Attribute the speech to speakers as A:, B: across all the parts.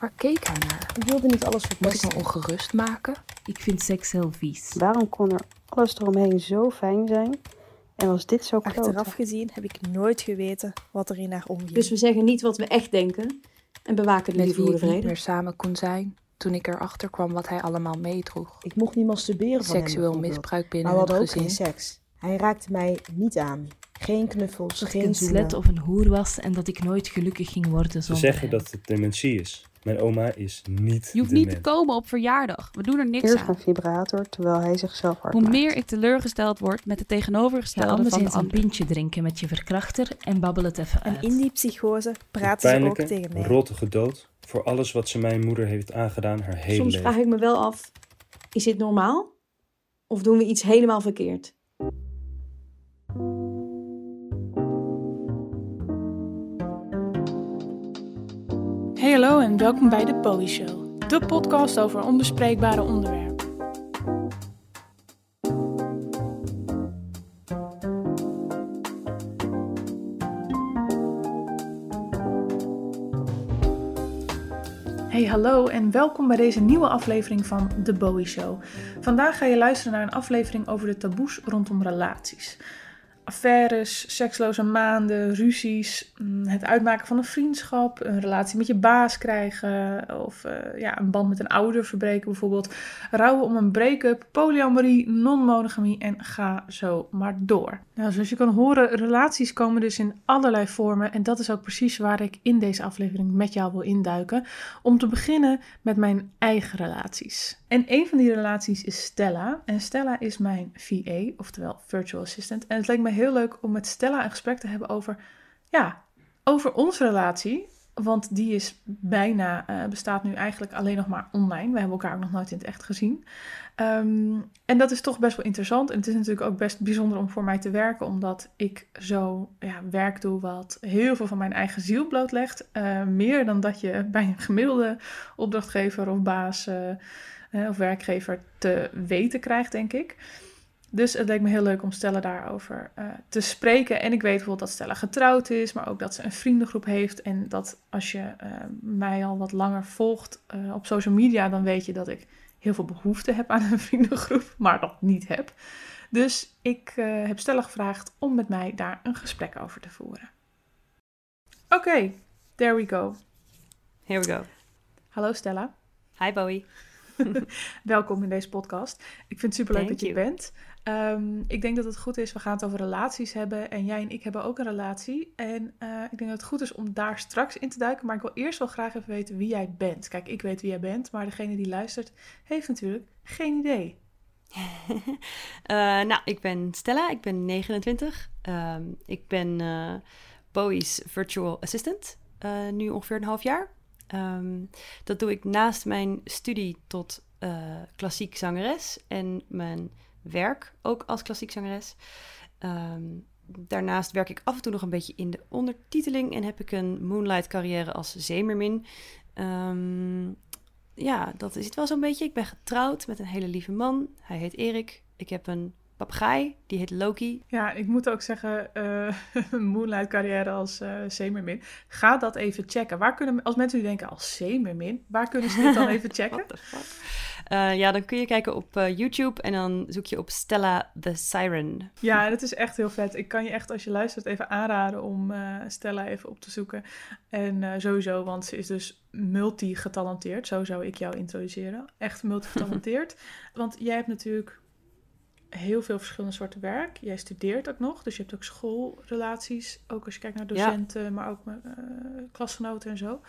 A: Waar keek hij naar?
B: Ik wilde niet alles
A: Moest ik
B: verpesten.
A: me ongerust maken?
C: Ik vind seks heel vies.
B: Waarom kon er alles eromheen zo fijn zijn en was dit zo
D: Achteraf
B: klote?
D: gezien heb ik nooit geweten wat er in haar omging.
E: Dus we zeggen niet wat we echt denken en bewaken de
A: Met
E: liefde voor de
A: ik niet
E: vrede.
A: meer samen kon zijn? Toen ik erachter kwam wat hij allemaal meedroeg.
F: Ik mocht niet masturberen van hem
A: Seksueel misbruik binnen
F: Maar we hadden ook
A: gezin.
F: geen seks. Hij raakte mij niet aan. Geen knuffels,
C: Dat ik
F: geen
C: een slet of een hoer was en dat ik nooit gelukkig ging worden
G: Ze zeggen
C: hem.
G: dat het dementie is. Mijn oma is niet
H: Je hoeft niet te komen op verjaardag. We doen er niks
B: Eerst
H: aan.
B: een vibrator terwijl hij zichzelf hard
H: Hoe
B: maakt.
H: meer ik teleurgesteld word met het
C: Ga
H: tegenovergestelde
C: anders
H: van de
C: een pintje drinken met je verkrachter en babbel het even
D: En
C: uit.
D: in die psychose praten ze ook tegen mij.
G: rottige dood voor alles wat ze mijn moeder heeft aangedaan haar hele
E: Soms
G: leven.
E: vraag ik me wel af, is dit normaal? Of doen we iets helemaal verkeerd?
I: Hey hallo en welkom bij de Bowie Show, de podcast over onbespreekbare onderwerpen. Hey hallo en welkom bij deze nieuwe aflevering van de Bowie Show. Vandaag ga je luisteren naar een aflevering over de taboes rondom relaties affaires, seksloze maanden, ruzies, mm, het uitmaken van een vriendschap, een relatie met je baas krijgen of eh, ja, een band met een ouder verbreken bijvoorbeeld, rouwen om een break-up, polyamorie, non-monogamie en ga zo maar door. Nou, zoals je kan horen, relaties komen dus in allerlei vormen en dat is ook precies waar ik in deze aflevering met jou wil induiken. Om te beginnen met mijn eigen relaties. En een van die relaties is Stella. En Stella is mijn VA, oftewel Virtual Assistant. En het leek me heel leuk om met Stella een gesprek te hebben over, ja, over onze relatie. Want die is bijna, eh, bestaat nu eigenlijk alleen nog maar online. We hebben elkaar ook nog nooit in het echt gezien. Ehm, en dat is toch best wel interessant. En het is natuurlijk ook best bijzonder om voor mij te werken, omdat ik zo ja, werk doe wat heel veel van mijn eigen ziel blootlegt. Eh, meer dan dat je bij een gemiddelde opdrachtgever of baas eh, of werkgever te weten krijgt, denk ik. Dus het leek me heel leuk om Stella daarover eh, te spreken. En ik weet bijvoorbeeld dat Stella getrouwd is, maar ook dat ze een vriendengroep heeft. En dat als je eh, mij al wat langer volgt eh, op social media, dan weet je dat ik heel veel behoefte heb aan een vriendengroep, maar dat niet heb. Dus ik eh, heb Stella gevraagd om met mij daar een gesprek over te voeren. Oké, there we go.
J: Here we go.
I: Hallo Stella.
J: Hi Bowie.
I: Welkom in deze podcast. Ik vind het superleuk
J: Thank
I: dat je
J: you.
I: bent. Ehm, ik denk dat het goed is, we gaan het over relaties hebben. En jij en ik hebben ook een relatie. En eh, ik denk dat het goed is om daar straks in te duiken. Maar ik wil eerst wel graag even weten wie jij bent. Kijk, ik weet wie jij bent, maar degene die luistert heeft natuurlijk geen idee.
J: Eh, nou, ik ben Stella, ik ben 29. Ehm, ik ben Bowie's virtual assistant, nu ongeveer een half jaar. Ehm, dat doe ik naast mijn studie tot eh, klassiek zangeres en mijn werk ook als klassiek zangeres. Ehm, daarnaast werk ik af en toe nog een beetje in de ondertiteling en heb ik een moonlight carrière als zeemermin. Ehm, ja, dat is het wel zo'n beetje. Ik ben getrouwd met een hele lieve man. Hij heet Erik. Ik heb een papegaai, die heet Loki.
I: Ja, ik moet ook zeggen, eh Moonlight carrière als eh zeemermin. Ga dat even checken. Waar kunnen, als mensen nu denken als zeemermin, waar kunnen ze dit dan even checken?
J: What the fuck? Eh, ja, dan kun je kijken op YouTube en dan zoek je op Stella the Siren.
I: Ja, het is echt heel vet. Ik kan je echt als je luistert even aanraden om Stella even op te zoeken. En sowieso, want ze is dus multi-getalenteerd. Zo zou ik jou introduceren. Echt multi-getalenteerd. want jij hebt natuurlijk heel veel verschillende soorten werk. Jij studeert ook nog, dus je hebt ook schoolrelaties. Ook als je kijkt naar docenten, maar ook met eh, klasgenoten en zo.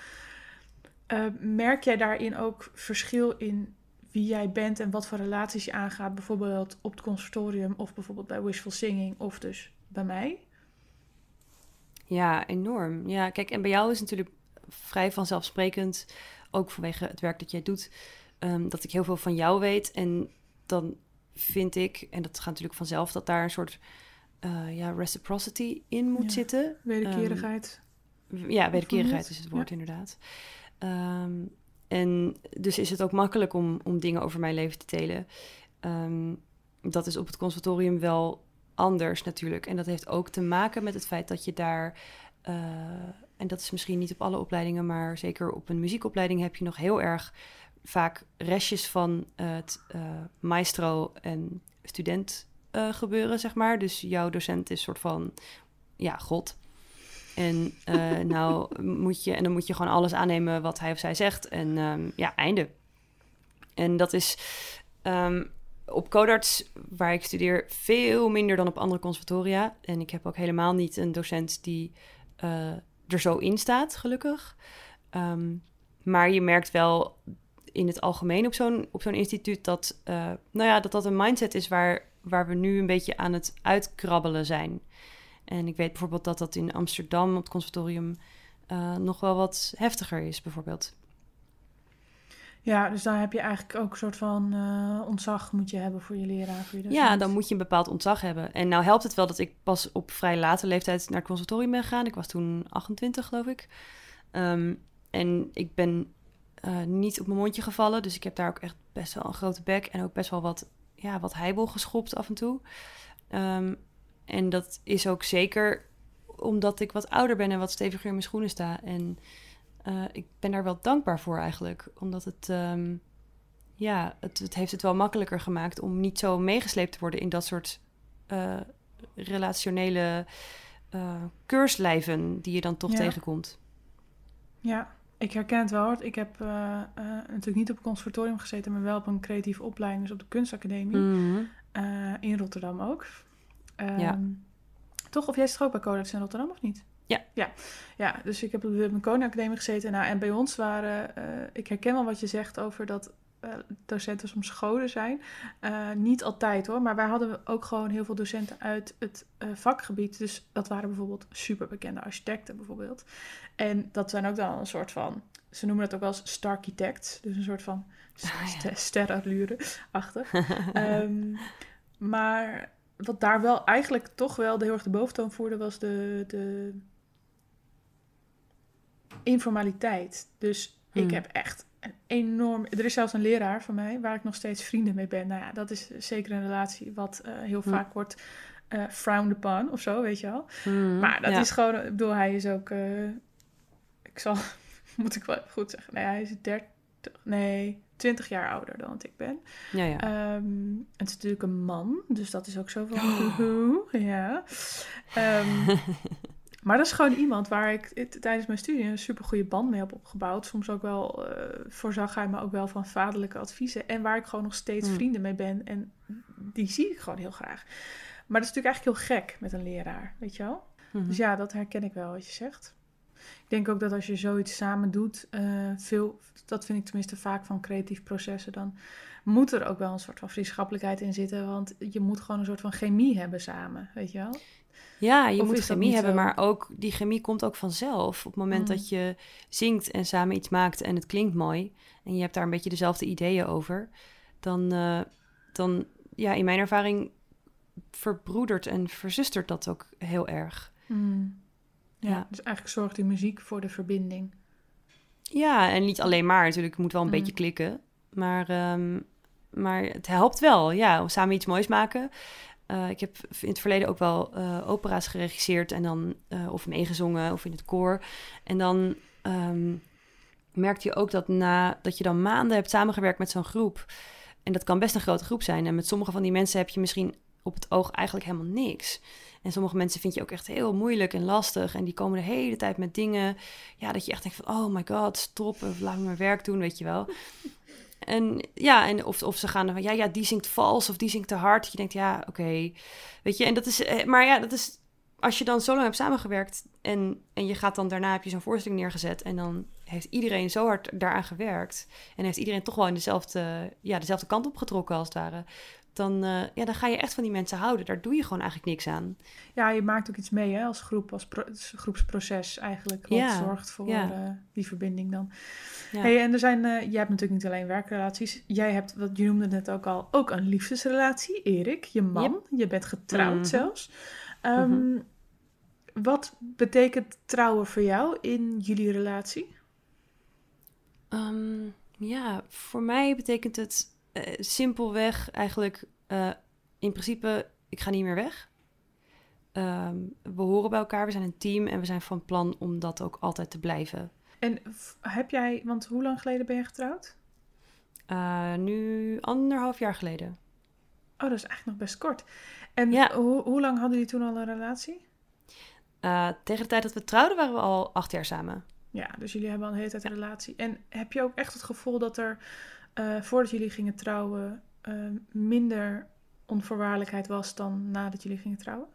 I: Eh, merk jij daarin ook verschil in wie jij bent en wat voor relaties je aangaat, bijvoorbeeld op het conservatorium of bijvoorbeeld bij Wishful Singing of dus bij mij?
J: Ja, enorm. Ja, kijk, en bij jou is natuurlijk vrij vanzelfsprekend, ook vanwege het werk dat jij doet, ehm, dat ik heel veel van jou weet. En dan vind ik, en dat gaat natuurlijk vanzelf, dat daar een soort eh, ja, reciprocity in moet
I: Ja,
J: zitten.
I: Wederkerigheid.
J: Ehm, ja, wederkerigheid is het woord
I: Ja.
J: inderdaad. Ehm, en dus is het ook makkelijk om, om dingen over mijn leven te delen. Ehm, dat is op het conservatorium wel anders natuurlijk. En dat heeft ook te maken met het feit dat je daar eh, en dat is misschien niet op alle opleidingen, maar zeker op een muziekopleiding heb je nog heel erg vaak restjes van het uh, maestro en student uh, gebeuren, zeg maar. Dus jouw docent is een soort van, ja, god. En, uh, nou moet je, en dan moet je gewoon alles aannemen wat hij of zij zegt. En um, ja, einde. En dat is um, op Codarts, waar ik studeer, veel minder dan op andere conservatoria. En ik heb ook helemaal niet een docent die er zo in staat, gelukkig. Um, maar je merkt wel in het algemeen op zo'n, op zo'n instituut dat, uh, nou ja, dat dat een mindset is waar, waar we nu een beetje aan het uitkrabbelen zijn. En ik weet bijvoorbeeld dat dat in Amsterdam op het conservatorium uh, nog wel wat heftiger is, bijvoorbeeld.
I: Ja, dus daar heb je eigenlijk ook een soort van uh, ontzag moet je hebben voor je leraar. Voor je
J: ja, dan moet je een bepaald ontzag hebben. En nou helpt het wel dat ik pas op vrij late leeftijd naar het conservatorium ben gegaan. Ik was toen 28, geloof ik. Um, en ik ben uh, niet op mijn mondje gevallen. Dus ik heb daar ook echt best wel een grote bek en ook best wel wat, ja, wat heibel geschopt af en toe. Um, en dat is ook zeker omdat ik wat ouder ben en wat steviger in mijn schoenen sta. En uh, ik ben daar wel dankbaar voor eigenlijk. Omdat het, um, ja, het, het, heeft het wel makkelijker gemaakt om niet zo meegesleept te worden in dat soort uh, relationele keurslijven die je dan toch
I: ja.
J: tegenkomt.
I: Ja, ik herken het wel hoor. Ik heb natuurlijk niet op een conservatorium gezeten, maar wel op een creatieve opleiding, dus op de kunstacademie.
J: Mm -hmm.
I: in Rotterdam ook. Um,
J: Ja.
I: Toch? Of jij zit ook bij Codex in Rotterdam of niet?
J: Ja.
I: Ja, ja dus ik heb op de Koning gezeten. Nou, en bij ons waren... Uh, ik herken wel wat je zegt over dat uh, docenten soms scholen zijn. Uh, niet altijd hoor, maar wij hadden ook gewoon heel veel docenten uit het vakgebied. Dus dat waren bijvoorbeeld superbekende architecten bijvoorbeeld. En dat zijn ook dan een soort van... Ze noemen dat ook wel eens starchitects. Dus een soort van
J: Ah,
I: st sterrenallure-achtig. um, maar wat daar wel eigenlijk toch wel de heel erg de boventoon voerde, was de, de informaliteit. Dus hmm. ik heb echt een enorm. Er is zelfs een leraar van mij waar ik nog steeds vrienden mee ben. Nou ja, dat is zeker een relatie wat uh, heel hmm. vaak wordt uh, frowned upon of zo, weet je wel.
J: Hmm.
I: Maar dat
J: ja.
I: is gewoon, ik bedoel, hij is ook. Uh, ik zal, moet ik wel goed zeggen. Nee, hij is 30. Nee, 20 jaar ouder dan wat ik ben.
J: Ja, ja.
I: Um, het is natuurlijk een man, dus dat is ook zo van... Oh. Ja. Um, maar dat is gewoon iemand waar ik tijdens mijn studie een super goede band mee heb opgebouwd. Soms ook wel, uh, voorzag hij me ook wel van vaderlijke adviezen. En waar ik gewoon nog steeds
J: Hmm.
I: vrienden mee ben. En die zie ik gewoon heel graag. Maar dat is natuurlijk eigenlijk heel gek met een leraar, weet je wel?
J: Mhm.
I: Dus ja, dat herken ik wel wat je zegt. Ik denk ook dat als je zoiets samen doet, uh, veel, dat vind ik tenminste vaak van creatief processen, dan moet er ook wel een soort van vriendschappelijkheid in zitten. Want je moet gewoon een soort van chemie hebben samen, weet je wel?
J: Ja, je
I: Of
J: moet chemie hebben,
I: zo?
J: maar ook die chemie komt ook vanzelf. Op het moment
I: Mm.
J: dat je zingt en samen iets maakt en het klinkt mooi en je hebt daar een beetje dezelfde ideeën over, dan, uh, dan ja, in mijn ervaring verbroedert en verzustert dat ook heel erg.
I: Mm. Ja,
J: Ja.
I: dus eigenlijk zorgt die muziek voor de verbinding.
J: Ja, en niet alleen maar natuurlijk, het moet wel een
I: Mm.
J: beetje klikken. Maar, ehm, maar het helpt wel, ja, om samen iets moois maken. Uh, ik heb in het verleden ook wel uh, opera's geregisseerd en dan uh, of meegezongen of in het koor. En dan um, merkte je ook dat na dat je dan maanden hebt samengewerkt met zo'n groep. En dat kan best een grote groep zijn. En met sommige van die mensen heb je misschien op het oog eigenlijk helemaal niks. En sommige mensen vind je ook echt heel moeilijk en lastig. En die komen de hele tijd met dingen. Ja, dat je echt denkt van, oh my god, stop. Laat me mijn werk doen, weet je wel. En ja, en of, of ze gaan van, ja, ja, die zingt vals of die zingt te hard. Je denkt, ja, oké. Weet je, en dat is, eh, maar ja, dat is, als je dan zo lang hebt samengewerkt en, en je gaat dan daarna, heb je zo'n voorstelling neergezet en dan heeft iedereen zo hard daaraan gewerkt en heeft iedereen toch wel in dezelfde, ja, dezelfde kant opgetrokken als het ware. Dan, uh, ja, dan ga je echt van die mensen houden. Daar doe je gewoon eigenlijk niks aan.
I: Ja, je maakt ook iets mee hè, als groep, als pro groepsproces eigenlijk. Wat
J: Ja,
I: zorgt voor
J: ja.
I: uh, die verbinding dan.
J: Ja.
I: Hey, en er zijn, uh, jij hebt natuurlijk niet alleen werkrelaties. Jij hebt, wat je noemde net ook al, ook een liefdesrelatie. Erik, je man. Je bent getrouwd
J: Mhm.
I: zelfs. Um,
J: Mhm.
I: Wat betekent trouwen voor jou in jullie relatie?
J: Um, ja, voor mij betekent het uh, simpelweg eigenlijk uh, in principe, ik ga niet meer weg. Ehm, we horen bij elkaar, we zijn een team en we zijn van plan om dat ook altijd te blijven.
I: En heb jij, want hoe lang geleden ben je getrouwd?
J: Eh, nu anderhalf jaar geleden.
I: Oh, dat is eigenlijk nog best kort. En
J: Ja.
I: hoe, hoe lang hadden jullie toen al een relatie?
J: Eh, tegen de tijd dat we trouwden waren we al acht jaar samen.
I: Ja, dus jullie hebben al een hele tijd een relatie. En heb je ook echt het gevoel dat er, eh, voordat jullie gingen trouwen, eh, minder onvoorwaardelijkheid was dan nadat jullie gingen trouwen?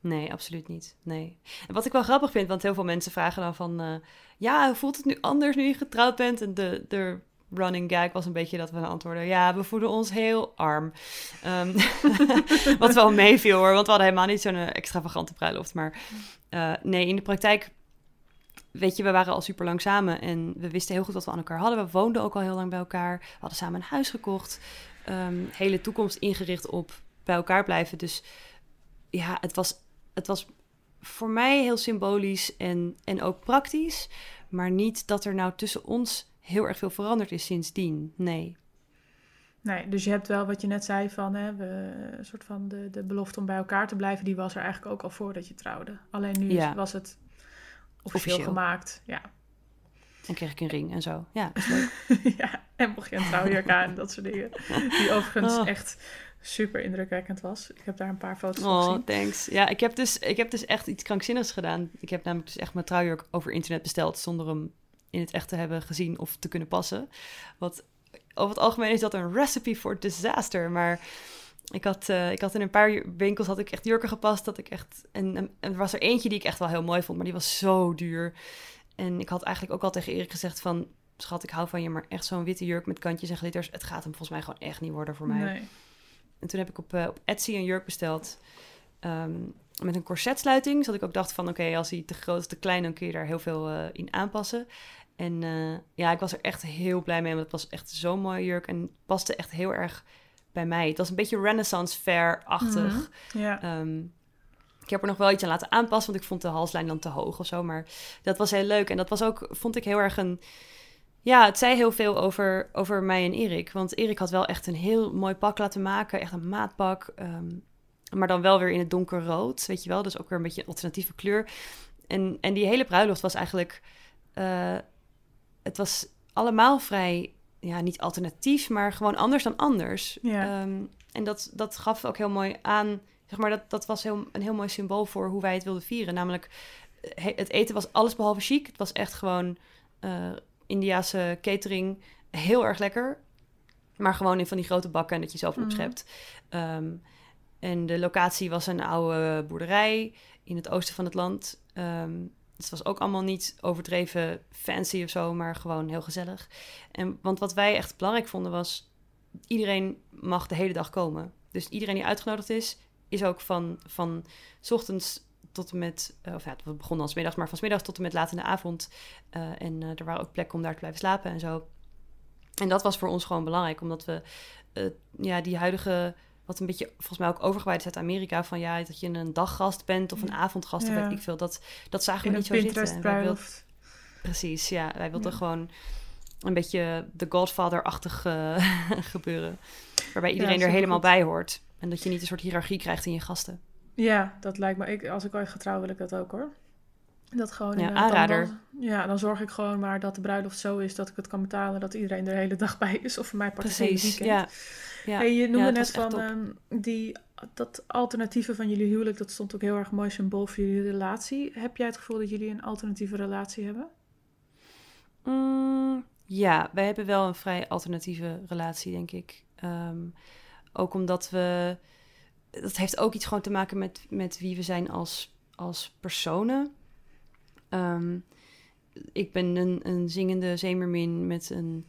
J: Nee, absoluut niet. Nee. En wat ik wel grappig vind, want heel veel mensen vragen dan van... eh, ja, hoe voelt het nu anders nu je getrouwd bent? En de, de running gag was een beetje dat we antwoorden... ja, we voelen ons heel arm. Ehm, wat wel meeviel hoor, want we hadden helemaal niet zo'n extravagante bruiloft. Maar nee, in de praktijk... Weet je, we waren al super lang samen en we wisten heel goed wat we aan elkaar hadden. We woonden ook al heel lang bij elkaar. We hadden samen een huis gekocht. Ehm, hele toekomst ingericht op bij elkaar blijven. Dus ja, het was, het was voor mij heel symbolisch en, en ook praktisch. Maar niet dat er nou tussen ons heel erg veel veranderd is sindsdien. Nee.
I: Nee, dus je hebt wel wat je net zei van, hè, we, een soort van de, de belofte om bij elkaar te blijven, die was er eigenlijk ook al voordat je trouwde. Alleen nu
J: Ja.
I: was het officieel,
J: Officieel.
I: gemaakt. Ja.
J: En kreeg ik een ring en zo. Ja, dat is leuk.
I: ja, en mocht je een trouwjurk aan en dat soort dingen. Die overigens
J: Oh.
I: echt super indrukwekkend was. Ik heb daar een paar foto's van
J: Oh,
I: gezien.
J: thanks. Ja, ik heb, dus, ik heb dus echt iets krankzinnigs gedaan. Ik heb namelijk dus echt mijn trouwjurk over internet besteld... zonder hem in het echt te hebben gezien of te kunnen passen. Wat over het algemeen is dat een recipe for disaster. Maar ik had, eh, ik had in een paar winkels had ik echt jurken gepast. Dat ik echt, en, en er was er eentje die ik echt wel heel mooi vond, maar die was zo duur. En ik had eigenlijk ook al tegen Erik gezegd van... Schat, ik hou van je, maar echt zo'n witte jurk met kantjes en glitters... het gaat hem volgens mij gewoon echt niet worden voor mij.
I: Nee.
J: En toen heb ik op, eh, op Etsy een jurk besteld. ehm, met een corsetsluiting. Zodat ik ook dacht van oké, als hij te groot of te klein, dan kun je daar heel veel eh, in aanpassen. En ja, ik was er echt heel blij mee. Want het was echt zo'n mooie jurk. En het paste echt heel erg bij mij. Het was een beetje Renaissance fair-achtig.
I: Mhm.
J: Ehm, ik heb er nog wel iets aan laten aanpassen, want ik vond de halslijn dan te hoog of zo. Maar dat was heel leuk. En dat was ook, vond ik heel erg een. Ja, het zei heel veel over, over mij en Erik. Want Erik had wel echt een heel mooi pak laten maken. Echt een maatpak. ehm, maar dan wel weer in het donkerrood, weet je wel. Dus ook weer een beetje een alternatieve kleur. En, en die hele bruiloft was eigenlijk... eh, het was allemaal vrij, ja, niet alternatief, maar gewoon anders dan anders.
I: Ja.
J: Ehm, en dat, dat gaf ook heel mooi aan, zeg maar, dat, dat was heel, een heel mooi symbool voor hoe wij het wilden vieren. Namelijk, eh, he- het eten was alles behalve chic. Het was echt gewoon Indiase catering, heel erg lekker. Maar gewoon in van die grote bakken en dat je zelf
I: Mhm.
J: opschept. Ehm, en de locatie was een oude boerderij in het oosten van het land. Het was ook allemaal niet overdreven fancy of zo, maar gewoon heel gezellig. En, want wat wij echt belangrijk vonden was, iedereen mag de hele dag komen. Dus iedereen die uitgenodigd is, is ook van, van 's ochtends tot en met, eh, of ja, het begon dan 's middags, maar van middags tot en met laat in de avond. Eh, en eh, er waren ook plekken om daar te blijven slapen en zo. En dat was voor ons gewoon belangrijk, omdat we ja, die huidige, wat een beetje volgens mij ook overgewaaid is uit Amerika, van ja, dat je een daggast bent of een avondgast, of
I: Ja.
J: weet ik veel, dat, dat zagen we niet zo zitten.
I: Pinterest
J: En wij wilden-. Precies, ja. Wij wilden
I: Ja.
J: gewoon een beetje de Godfather-achtig eh, gebeuren. Waarbij iedereen er helemaal bij hoort. En dat je niet een soort hiërarchie krijgt in je gasten.
I: Ja, dat lijkt me. Ik, als ik ooit ga trouwen, wil ik dat ook hoor. Dat gewoon.
J: Ja, aanrader.
I: Dan, ja, dan zorg ik gewoon maar dat de bruiloft zo is dat ik het kan betalen. Dat iedereen er de hele dag bij is. Of voor mij part het hele
J: Precies,
I: weekend.
J: ja. ja.
I: Hey, je noemde
J: Ja,
I: net van ehm, die, dat alternatieve van jullie huwelijk. Dat stond ook heel erg mooi symbool voor jullie relatie. Heb jij het gevoel dat jullie een alternatieve relatie hebben?
J: Mm, ja, wij hebben wel een vrij alternatieve relatie, denk ik. Ehm, ook omdat we... Dat heeft ook iets gewoon te maken met, met wie we zijn als, als personen. Ehm, ik ben een, een zingende zeemermin met een,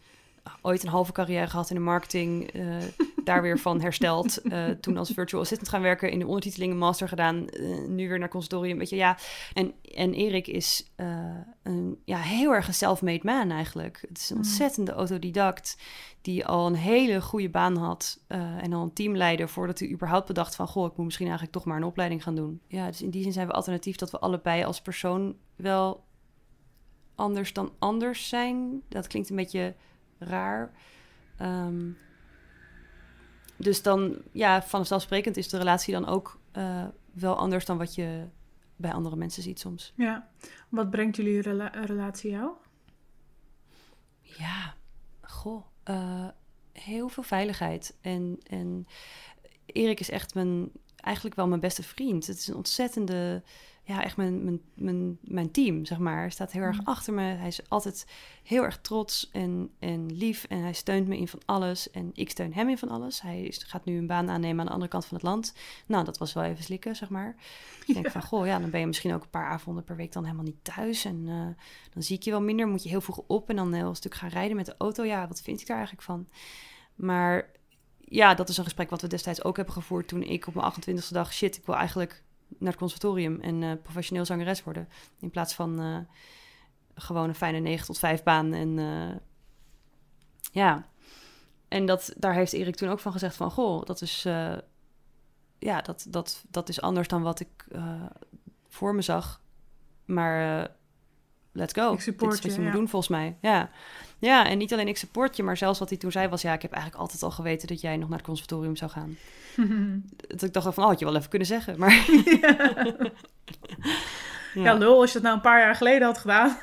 J: ooit een halve carrière gehad in de marketing. eh, daar weer van hersteld. eh, toen als virtual assistant gaan werken, in de ondertitelingen master gedaan. eh, nu weer naar consultorium, weet je, ja. En, en Erik is eh, een, ja, heel erg een self-made man eigenlijk. Het is een
I: Mm.
J: ontzettende autodidact die al een hele goede baan had en al een team leidde voordat hij überhaupt bedacht van, goh, ik moet misschien eigenlijk toch maar een opleiding gaan doen. Ja, dus in die zin zijn we alternatief dat we allebei als persoon wel anders dan anders zijn. Dat klinkt een beetje raar. Ehm, dus dan, ja, vanzelfsprekend is de relatie dan ook eh, wel anders dan wat je bij andere mensen ziet soms.
I: Ja. Wat brengt jullie rela- relatie jou?
J: Ja, goh, eh, heel veel veiligheid. En, en Erik is echt mijn, eigenlijk wel mijn beste vriend. Het is een ontzettende, ja, echt mijn, mijn, mijn, mijn team, zeg maar. Staat heel erg
I: Mm.
J: achter me. Hij is altijd heel erg trots en, en lief. En hij steunt me in van alles. En ik steun hem in van alles. Hij is, gaat nu een baan aannemen aan de andere kant van het land. Nou, dat was wel even slikken, zeg maar. Ik denk van, goh, ja, dan ben je misschien ook een paar avonden per week dan helemaal niet thuis. En eh, dan zie ik je wel minder. Moet je heel vroeg op en dan een heel stuk gaan rijden met de auto. Ja, wat vind ik daar eigenlijk van? Maar ja, dat is een gesprek wat we destijds ook hebben gevoerd toen ik op mijn 28e dag, shit, ik wil eigenlijk naar het conservatorium en eh, professioneel zangeres worden. In plaats van eh, gewoon een fijne 9 tot 5 baan. En eh, ja, en dat, daar heeft Erik toen ook van gezegd van, goh, dat is, ja, dat, dat, dat is anders dan wat ik voor me zag. Maar let's go.
I: Ik support
J: Dit is wat
I: je,
J: je moet
I: ja.
J: doen volgens mij. Ja. ja, en niet alleen ik support je, maar zelfs wat hij toen zei was... ja, ik heb eigenlijk altijd al geweten dat jij nog naar het conservatorium zou gaan. Dat ik dacht van, oh, had je wel even kunnen zeggen. Maar
I: Ja. lul, als je het nou een paar jaar geleden had gedaan.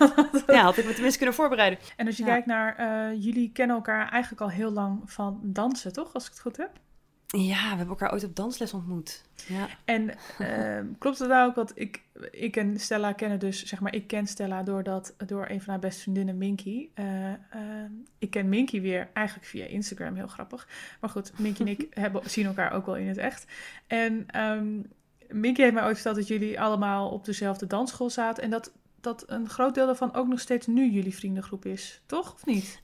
J: ja, had ik me tenminste kunnen voorbereiden.
I: En als je
J: Ja.
I: kijkt naar, eh, jullie kennen elkaar eigenlijk al heel lang van dansen, toch? Als ik het goed heb.
J: Ja, we hebben elkaar ooit op dansles ontmoet. Ja.
I: En ehm, klopt het nou ook? Want ik, ik en Stella kennen dus, zeg maar, ik ken Stella doordat, door een van haar beste vriendinnen, Minky. Eh, ehm, ik ken Minky weer eigenlijk via Instagram, heel grappig. Maar goed, Minky en ik hebben, zien elkaar ook wel in het echt. En ehm Minky heeft mij ooit verteld dat jullie allemaal op dezelfde dansschool zaten. En dat, dat een groot deel daarvan ook nog steeds nu jullie vriendengroep is. Toch? Of niet?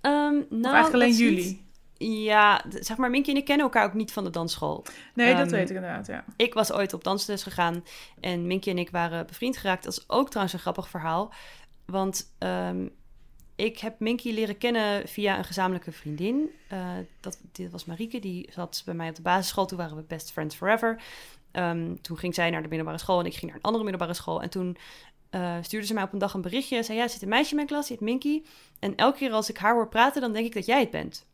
J: Ehm, nou,
I: of eigenlijk alleen jullie?
J: niet- Ja, zeg maar, Minky en ik kennen elkaar ook niet van de dansschool.
I: Nee, dat
J: Ehm,
I: weet ik inderdaad, ja.
J: Ik was ooit op dansles gegaan en Minky en ik waren bevriend geraakt. Dat is ook trouwens een grappig verhaal. Want ehm, ik heb Minky leren kennen via een gezamenlijke vriendin. Eh, dat, dit was Marieke, die zat bij mij op de basisschool. Toen waren we best friends forever. Ehm, toen ging zij naar de middelbare school en ik ging naar een andere middelbare school. En toen eh, stuurde ze mij op een dag een berichtje. Zei, ja, er zit een meisje in mijn klas, die heet Minky. En elke keer als ik haar hoor praten, dan denk ik dat jij het bent.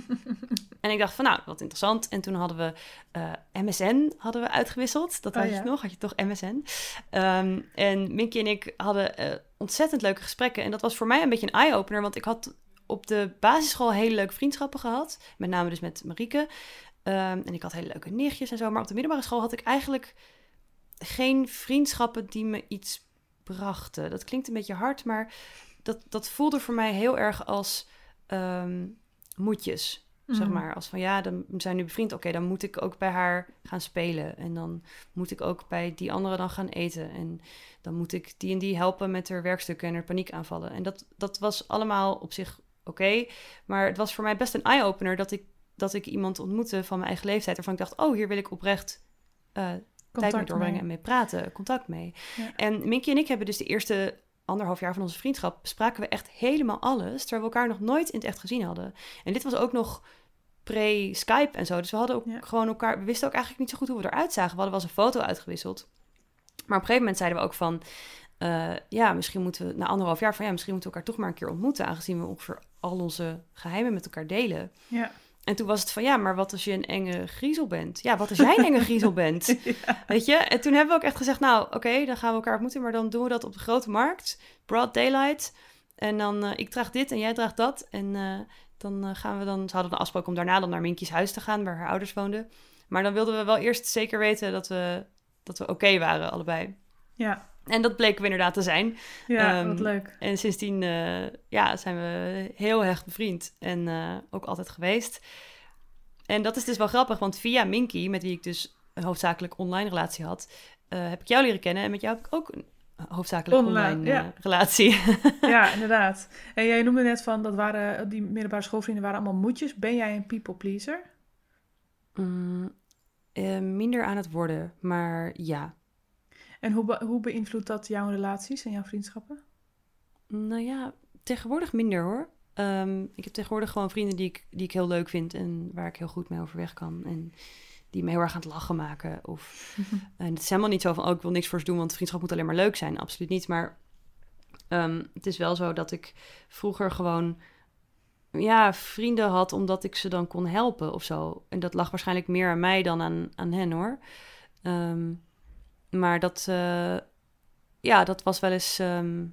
J: en ik dacht van, nou, wat interessant. En toen hadden we eh, MSN hadden we uitgewisseld. Dat
I: Oh,
J: had
I: ja.
J: je nog, had je toch MSN. Ehm, en Minky en ik hadden eh, ontzettend leuke gesprekken. En dat was voor mij een beetje een eye-opener, want ik had op de basisschool hele leuke vriendschappen gehad. Met name dus met Marieke. Ehm, en ik had hele leuke nichtjes en zo. Maar op de middelbare school had ik eigenlijk geen vriendschappen die me iets brachten. Dat klinkt een beetje hard, maar dat, dat voelde voor mij heel erg als ehm, moedjes. Zeg
I: Mhm.
J: maar, als van ja, dan zijn nu bevriend. Oké, dan moet ik ook bij haar gaan spelen. En dan moet ik ook bij die andere dan gaan eten. En dan moet ik die en die helpen met haar werkstukken en haar paniekaanvallen. En dat, dat was allemaal op zich oké. maar het was voor mij best een eye-opener dat ik, dat ik iemand ontmoette van mijn eigen leeftijd. Waarvan ik dacht, oh, hier wil ik oprecht eh, tijd mee doorbrengen
I: mee.
J: en mee praten, contact mee.
I: Ja.
J: En Minky en ik hebben dus de eerste anderhalf jaar van onze vriendschap bespraken we echt helemaal alles, terwijl we elkaar nog nooit in het echt gezien hadden. En dit was ook nog pre-Skype en zo, dus we hadden ook
I: Ja.
J: gewoon elkaar, we wisten ook eigenlijk niet zo goed hoe we eruit zagen. We hadden wel eens een foto uitgewisseld. Maar op een gegeven moment zeiden we ook van, eh, ja, misschien moeten we na anderhalf jaar van, ja, misschien moeten we elkaar toch maar een keer ontmoeten, aangezien we ongeveer al onze geheimen met elkaar delen.
I: Ja.
J: En toen was het van, ja, maar wat als je een enge griezel bent? Ja, wat als jij een enge griezel bent? Weet je? En toen hebben we ook echt gezegd, nou, oké, dan gaan we elkaar ontmoeten, maar dan doen we dat op de grote markt, broad daylight. En dan, eh, ik draag dit en jij draagt dat. En eh, dan eh, gaan we dan, ze hadden een afspraak om daarna dan naar Minky's huis te gaan, waar haar ouders woonden. Maar dan wilden we wel eerst zeker weten dat we, dat we oké waren, allebei.
I: Ja,
J: En dat bleken we inderdaad te zijn.
I: ja
J: Ehm,
I: wat leuk.
J: En sindsdien eh, ja, zijn we heel hecht bevriend en eh, ook altijd geweest. En dat is dus wel grappig, want via Minky, met wie ik dus een hoofdzakelijk online relatie had, eh, heb ik jou leren kennen. En met jou heb ik ook een hoofdzakelijk
I: Online,
J: online,
I: ja.
J: relatie.
I: Ja, inderdaad. En jij noemde net van, dat waren, die middelbare schoolvrienden waren allemaal moedjes. Ben jij een people pleaser?
J: Mm, minder aan het worden, maar ja.
I: En hoe, be- hoe beïnvloedt dat jouw relaties en jouw vriendschappen?
J: Nou ja, tegenwoordig minder hoor. Ehm, ik heb tegenwoordig gewoon vrienden die ik, die ik heel leuk vind en waar ik heel goed mee overweg kan. En die me heel erg aan het lachen maken. Of, en het is helemaal niet zo van, oh, ik wil niks voor ze doen, want vriendschap moet alleen maar leuk zijn. Absoluut niet. Maar ehm, het is wel zo dat ik vroeger gewoon, ja, vrienden had omdat ik ze dan kon helpen of zo. En dat lag waarschijnlijk meer aan mij dan aan, aan hen hoor. Ehm, maar dat, eh, ja, dat was wel eens. ehm,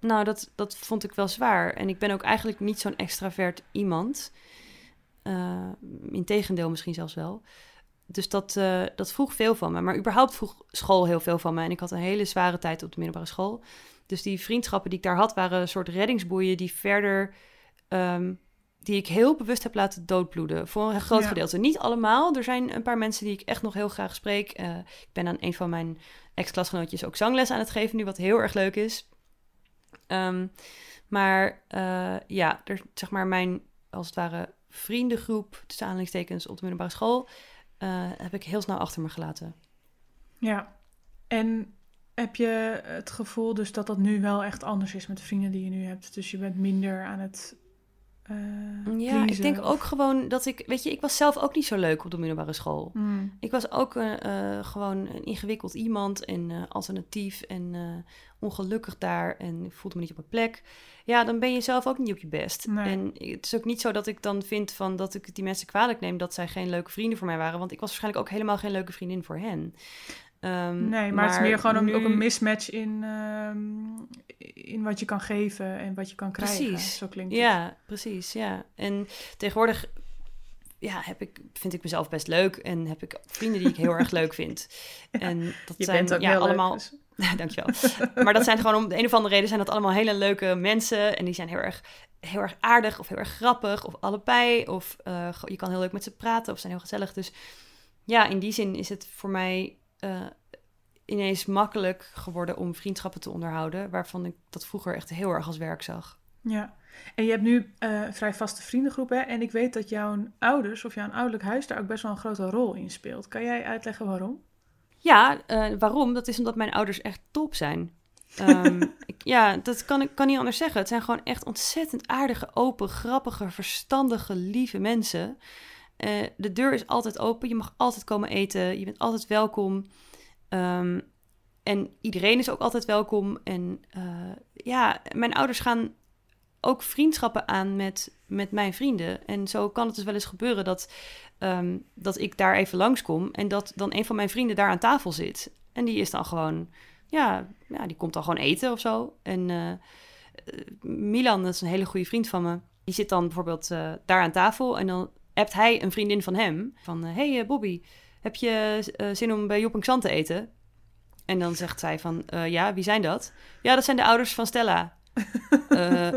J: nou, dat, dat vond ik wel zwaar. En ik ben ook eigenlijk niet zo'n extravert iemand. Uh, Integendeel misschien zelfs wel. Dus dat, eh, dat vroeg veel van me. Maar überhaupt vroeg school heel veel van me. En ik had een hele zware tijd op de middelbare school. Dus die vriendschappen die ik daar had, waren een soort reddingsboeien die verder. ehm, die ik heel bewust heb laten doodbloeden. Voor een groot
I: Ja.
J: gedeelte. Niet allemaal. Er zijn een paar mensen die ik echt nog heel graag spreek. Eh, ik ben aan een van mijn ex-klasgenootjes ook zangles aan het geven nu, wat heel erg leuk is. Ehm, maar eh, ja, er, zeg maar mijn, als het ware, vriendengroep, tussen aanhalingstekens, op de middelbare school, eh, heb ik heel snel achter me gelaten.
I: Ja. En heb je het gevoel dus dat dat nu wel echt anders is met de vrienden die je nu hebt? Dus je bent minder aan het. Eh,
J: Ja, ik denk ook gewoon dat ik, weet je, ik was zelf ook niet zo leuk op de middelbare school.
I: Mm.
J: Ik was ook eh, gewoon een ingewikkeld iemand en alternatief en ongelukkig daar en voelde me niet op mijn plek. Ja, dan ben je zelf ook niet op je best.
I: Nee.
J: En het is ook niet zo dat ik dan vind van dat ik die mensen kwalijk neem dat zij geen leuke vrienden voor mij waren, want ik was waarschijnlijk ook helemaal geen leuke vriendin voor hen. Ehm,
I: Nee, maar, het is meer gewoon
J: nu-
I: ook een mismatch in, ehm, in wat je kan geven en wat je kan krijgen.
J: Precies.
I: Zo klinkt het.
J: Ja, precies. Ja. En tegenwoordig ja, heb ik, vind ik mezelf best leuk en heb ik vrienden die ik heel erg leuk vind. En dat
I: Je
J: zijn
I: bent ook
J: ja,
I: heel leuk,
J: allemaal.
I: dus.
J: Dankjewel. maar dat zijn gewoon om de een of andere reden zijn dat allemaal hele leuke mensen en die zijn heel erg, heel erg aardig of heel erg grappig of allebei. Of eh, je kan heel leuk met ze praten of zijn heel gezellig. Dus ja, in die zin is het voor mij eh, ineens makkelijk geworden om vriendschappen te onderhouden, waarvan ik dat vroeger echt heel erg als werk zag.
I: Ja, en je hebt nu eh vrij vaste vriendengroep, hè? En ik weet dat jouw ouders of jouw ouderlijk huis daar ook best wel een grote rol in speelt. Kan jij uitleggen waarom?
J: Ja, eh, waarom? Dat is omdat mijn ouders echt top zijn. Ehm, ik, ja, dat kan ik kan niet anders zeggen. Het zijn gewoon echt ontzettend aardige, open, grappige, verstandige, lieve mensen. Eh, de deur is altijd open. Je mag altijd komen eten. Je bent altijd welkom. Ehm, en iedereen is ook altijd welkom. En eh, ja, mijn ouders gaan ook vriendschappen aan met, met mijn vrienden. En zo kan het dus wel eens gebeuren dat, ehm, dat ik daar even langskom en dat dan een van mijn vrienden daar aan tafel zit. En die is dan gewoon, ja, ja die komt dan gewoon eten of zo. En eh, Milan, dat is een hele goede vriend van me, die zit dan bijvoorbeeld daar aan tafel en dan appt hij een vriendin van hem van, eh, hey eh, Bobby, heb je eh, zin om bij Job en Xan te eten? En dan zegt zij van, ja, wie zijn dat? Ja, dat zijn de ouders van Stella.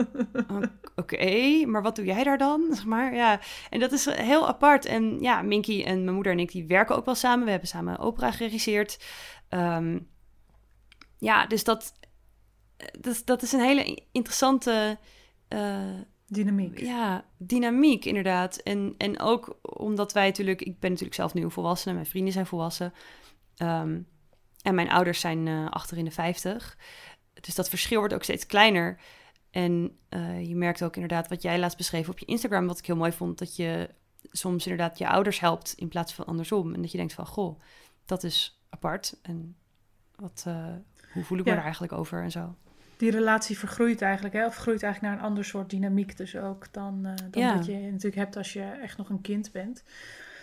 J: Oké, maar wat doe jij daar dan? Zeg maar, ja. En dat is heel apart. En ja, Minky en mijn moeder en ik, die werken ook wel samen. We hebben samen opera geregisseerd. Ehm, ja, dus dat, dat, dat is een hele interessante...
I: Dynamiek.
J: ja, dynamiek inderdaad. En, en ook omdat wij natuurlijk... Ik ben natuurlijk zelf nu een volwassene. Mijn vrienden zijn volwassen. Ehm, en mijn ouders zijn eh, achter in de 50. Dus dat verschil wordt ook steeds kleiner. En eh, je merkt ook inderdaad wat jij laatst beschreef op je Instagram... wat ik heel mooi vond, dat je soms inderdaad je ouders helpt... in plaats van andersom. En dat je denkt van, goh, dat is apart. En wat, eh, hoe voel ik me daar eigenlijk over en zo.
I: Die relatie vergroeit eigenlijk, hè? Of groeit eigenlijk naar een ander soort dynamiek dus ook dan, eh, dan
J: Ja.
I: dat je natuurlijk hebt als je echt nog een kind bent.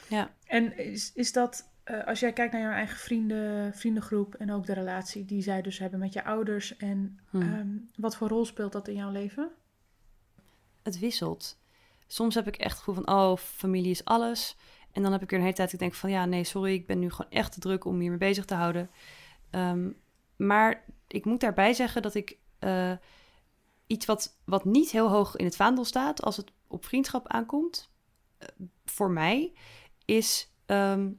J: Ja.
I: En is, is dat, eh, als jij kijkt naar jouw eigen vrienden, vriendengroep en ook de relatie die zij dus hebben met je ouders en
J: Hmm.
I: ehm, wat voor rol speelt dat in jouw leven?
J: het wisselt. Soms heb ik echt het gevoel van, oh, familie is alles. En dan heb ik weer een hele tijd ik denk van, ja, nee, sorry, ik ben nu gewoon echt te druk om hiermee bezig te houden. Ehm, maar ik moet daarbij zeggen dat ik eh, iets wat, wat niet heel hoog in het vaandel staat als het op vriendschap aankomt, eh, voor mij, is ehm,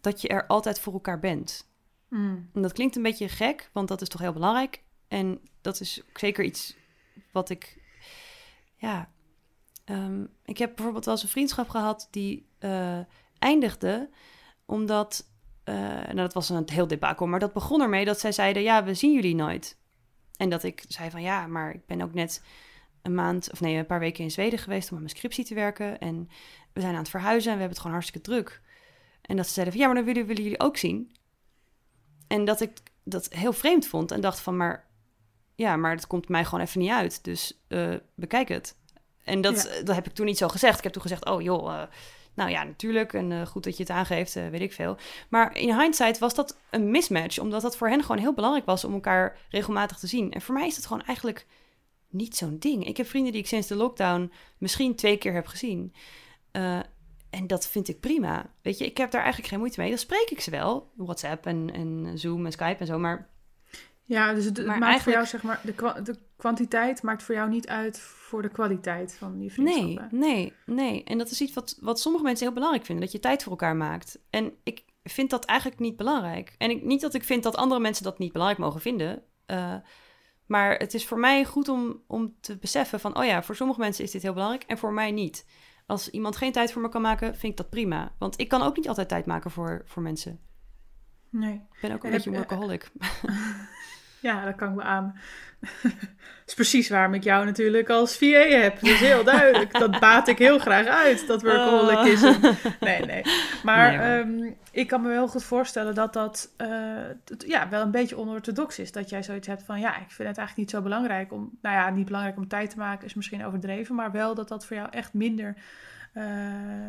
J: dat je er altijd voor elkaar bent.
I: Mm.
J: En dat klinkt een beetje gek, want dat is toch heel belangrijk. En dat is zeker iets wat ik. Ja. ehm, ik heb bijvoorbeeld wel eens een vriendschap gehad die eh, eindigde omdat. eh, nou, dat was een heel debakel, maar dat begon ermee dat zij zeiden: Ja, we zien jullie nooit. En dat ik zei: van ja, maar ik ben ook net een maand, of nee, een paar weken in Zweden geweest om aan mijn scriptie te werken. En we zijn aan het verhuizen en we hebben het gewoon hartstikke druk. En dat ze zeiden: van ja, maar dan willen, willen jullie ook zien. En dat ik dat heel vreemd vond en dacht van, maar ja, maar het komt mij gewoon even niet uit. Dus eh, bekijk het. En dat,
I: Ja.
J: dat heb ik toen niet zo gezegd. Ik heb toen gezegd, oh joh, eh, Nou ja, natuurlijk. En eh, goed dat je het aangeeft, eh, weet ik veel. Maar in hindsight was dat een mismatch. Omdat dat voor hen gewoon heel belangrijk was om elkaar regelmatig te zien. En voor mij is dat gewoon eigenlijk niet zo'n ding. Ik heb vrienden die ik sinds de lockdown misschien twee keer heb gezien. Eh, en dat vind ik prima. Weet je, ik heb daar eigenlijk geen moeite mee. Dan spreek ik ze wel. WhatsApp en, en Zoom en Skype en zo. Maar
I: Ja, dus het,
J: Maar
I: maakt voor jou, zeg maar, de, kwa- de kwantiteit maakt voor jou niet uit voor de kwaliteit van die
J: nee,
I: vriendschappen.
J: nee, nee. En dat is iets wat, wat sommige mensen heel belangrijk vinden. Dat je tijd voor elkaar maakt. En ik vind dat eigenlijk niet belangrijk. En ik, niet dat ik vind dat andere mensen dat niet belangrijk mogen vinden. eh, maar het is voor mij goed om, om te beseffen van... oh ja, voor sommige mensen is dit heel belangrijk en voor mij niet. Als iemand geen tijd voor me kan maken, vind ik dat prima. Want ik kan ook niet altijd tijd maken voor, voor mensen.
I: Nee.
J: Ik ben ook een
I: En heb
J: beetje
I: je-
J: workaholic.
I: Ja, dat kan ik me aan. Dat is precies waarom ik jou natuurlijk als VA heb. Dat is heel duidelijk. Dat baat ik heel graag uit, dat workaholism. Nee, nee. Maar
J: Nee, hoor.
I: ehm, ik kan me wel goed voorstellen dat dat eh, ja, wel een beetje onorthodox is. Dat jij zoiets hebt van, ja, ik vind het eigenlijk niet zo belangrijk om... Nou ja, niet belangrijk om tijd te maken is misschien overdreven. Maar wel dat dat voor jou echt minder eh,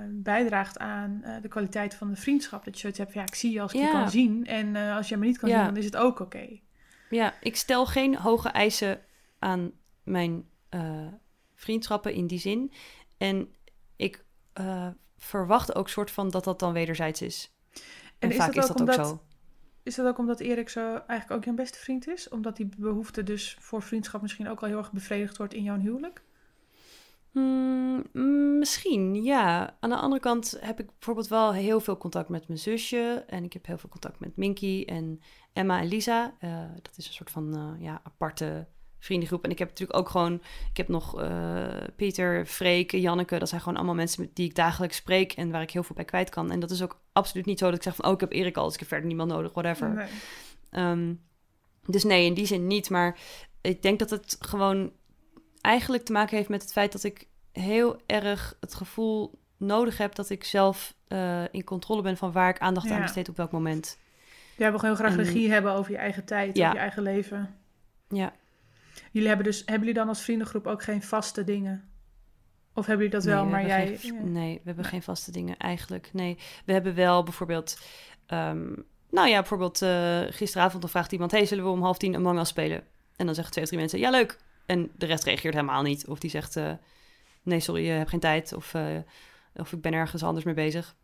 I: bijdraagt aan eh, de kwaliteit van de vriendschap. Dat je zoiets hebt van, ja, ik zie je als ik je kan zien. En als je me niet kan
J: Ja.
I: zien, dan is het ook oké.
J: Ja, ik stel geen hoge eisen aan mijn eh, vriendschappen in die zin. En ik eh, verwacht ook soort van dat dat dan wederzijds is. En,
I: is
J: vaak
I: dat
J: is
I: ook
J: dat ook zo.
I: Is dat ook omdat Erik zo eigenlijk ook jouw beste vriend is? Omdat die behoefte dus voor vriendschap misschien ook al heel erg bevredigd wordt in jouw huwelijk?
J: Hmm, mm, misschien, ja. Aan de andere kant heb ik bijvoorbeeld wel heel veel contact met mijn zusje. En ik heb heel veel contact met Minky en Emma en Lisa. Eh, dat is een soort van eh, ja, aparte vriendengroep. En ik heb natuurlijk ook gewoon... Ik heb nog eh, Pieter, Freek, Janneke. Dat zijn gewoon allemaal mensen met die ik dagelijks spreek... en waar ik heel veel bij kwijt kan. En dat is ook absoluut niet zo dat ik zeg van... oh, ik heb Erik al, dus ik heb verder niemand nodig, whatever.
I: Nee.
J: Ehm, dus nee, in die zin niet. Maar ik denk dat het gewoon eigenlijk te maken heeft met het feit dat ik heel erg het gevoel nodig heb dat ik zelf in controle ben van waar ik aandacht aan besteed op welk moment.
I: Jij wil gewoon heel graag
J: En-
I: regie hebben over je eigen tijd,
J: Ja.
I: over je eigen leven.
J: Ja.
I: Jullie hebben dus, hebben jullie dan als vriendengroep ook geen vaste dingen? Of hebben jullie dat wel,
J: nee,
I: maar jij...
J: geen- nee, we hebben geen vaste dingen eigenlijk. Nee, we hebben wel bijvoorbeeld... ehm, nou ja, bijvoorbeeld eh, gisteravond dan vraagt iemand... hey, zullen we om half tien Among Us spelen? En dan zeggen twee of drie mensen, ja leuk. En de rest reageert helemaal niet. Of die zegt, eh, nee sorry, je hebt geen tijd. Of, eh, of ik ben ergens anders mee bezig.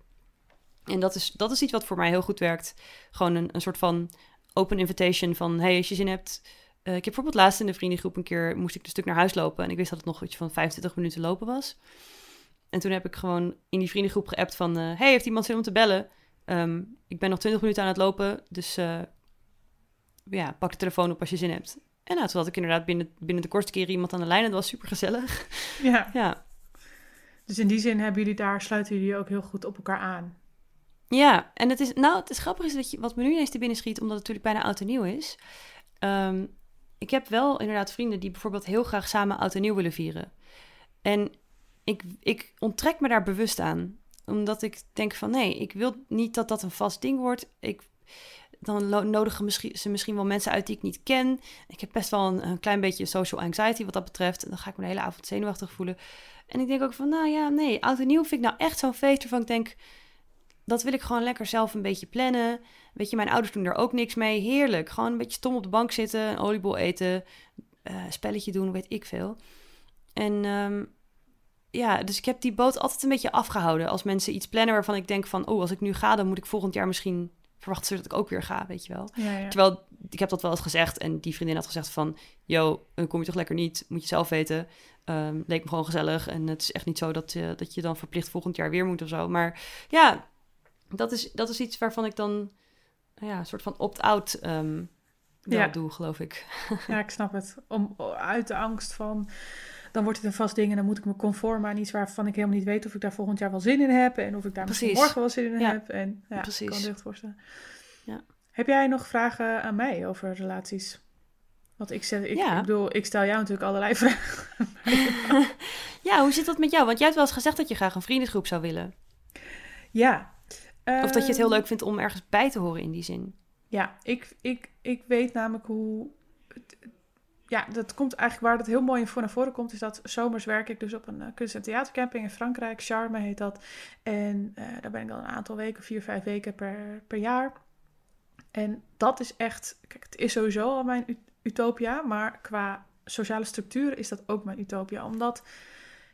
J: En dat is, dat is iets wat voor mij heel goed werkt. Gewoon een, een soort van open invitation van... hey, als je zin hebt... Eh, ik heb bijvoorbeeld laatst in de vriendengroep een keer... moest ik een stuk naar huis lopen... en ik wist dat het nog iets van 25 minuten lopen was. En toen heb ik gewoon in die vriendengroep geappt van... eh, hey, heeft iemand zin om te bellen? Ehm, ik ben nog 20 minuten aan het lopen, dus eh, ja, pak de telefoon op als je zin hebt. En nou, toen had ik inderdaad binnen, binnen de kortste keren iemand aan de lijn... en dat was super gezellig.
I: Ja.
J: ja.
I: Dus in die zin hebben jullie daar, sluiten jullie ook heel goed op elkaar aan.
J: Ja, en het is, nou, het is grappig is dat je, wat me nu ineens te binnen schiet, omdat het natuurlijk bijna oud en nieuw is. Ehm, ik heb wel inderdaad vrienden die bijvoorbeeld heel graag samen oud en nieuw willen vieren. En ik, ik onttrek me daar bewust aan, omdat ik denk van nee, ik wil niet dat dat een vast ding wordt. Ik, dan nodigen misschien, ze misschien wel mensen uit die ik niet ken. Ik heb best wel een, een klein beetje social anxiety wat dat betreft. En dan ga ik me de hele avond zenuwachtig voelen. En ik denk ook van, nou ja, nee, oud en nieuw vind ik nou echt zo'n feest waarvan ik denk, dat wil ik gewoon lekker zelf een beetje plannen. Weet je, mijn ouders doen er ook niks mee. Heerlijk. Gewoon een beetje stom op de bank zitten, een oliebol eten, eh, spelletje doen, weet ik veel. En ehm, ja, dus ik heb die boot altijd een beetje afgehouden. Als mensen iets plannen waarvan ik denk van... oh, als ik nu ga, dan moet ik volgend jaar misschien... verwachten ze dat ik ook weer ga, weet je wel.
I: Ja, ja.
J: Terwijl, ik heb dat wel eens gezegd... en die vriendin had gezegd van... yo, dan kom je toch lekker niet, moet je zelf weten. Ehm, leek me gewoon gezellig. En het is echt niet zo dat, je dat je dan verplicht volgend jaar weer moet of zo. Maar ja, dat is, dat is iets waarvan ik dan... ja, een soort van opt-out ehm, wel
I: Ja.
J: doe, geloof ik.
I: Ja, ik snap het. Om uit de angst van, dan wordt het een vast ding en dan moet ik me conformen aan iets waarvan ik helemaal niet weet of ik daar volgend jaar wel zin in heb en of ik daar misschien morgen wel zin in
J: Ja.
I: heb. En ja,
J: Precies.
I: ik kan me echt voorstellen.
J: Ja.
I: Heb jij nog vragen aan mij over relaties? Want ik, zeg, ik,
J: Ja.
I: ik bedoel, ik stel jou natuurlijk allerlei vragen.
J: Ja, hoe zit dat met jou? Want jij hebt wel eens gezegd dat je graag een vriendengroep zou willen.
I: Ja.
J: Of dat je het heel
I: Ehm,
J: leuk vindt om ergens bij te horen in die zin.
I: Ja, ik, ik, ik weet namelijk hoe. ja, dat komt eigenlijk waar het heel mooi voor naar voren komt, is dat zomers werk ik dus op een uh, kunst- en theatercamping in Frankrijk. Charme heet dat. En uh, daar ben ik dan een aantal weken, vier, vijf weken per, per jaar. En dat is echt, kijk, het is sowieso al mijn utopia, maar qua sociale structuren is dat ook mijn utopia. Omdat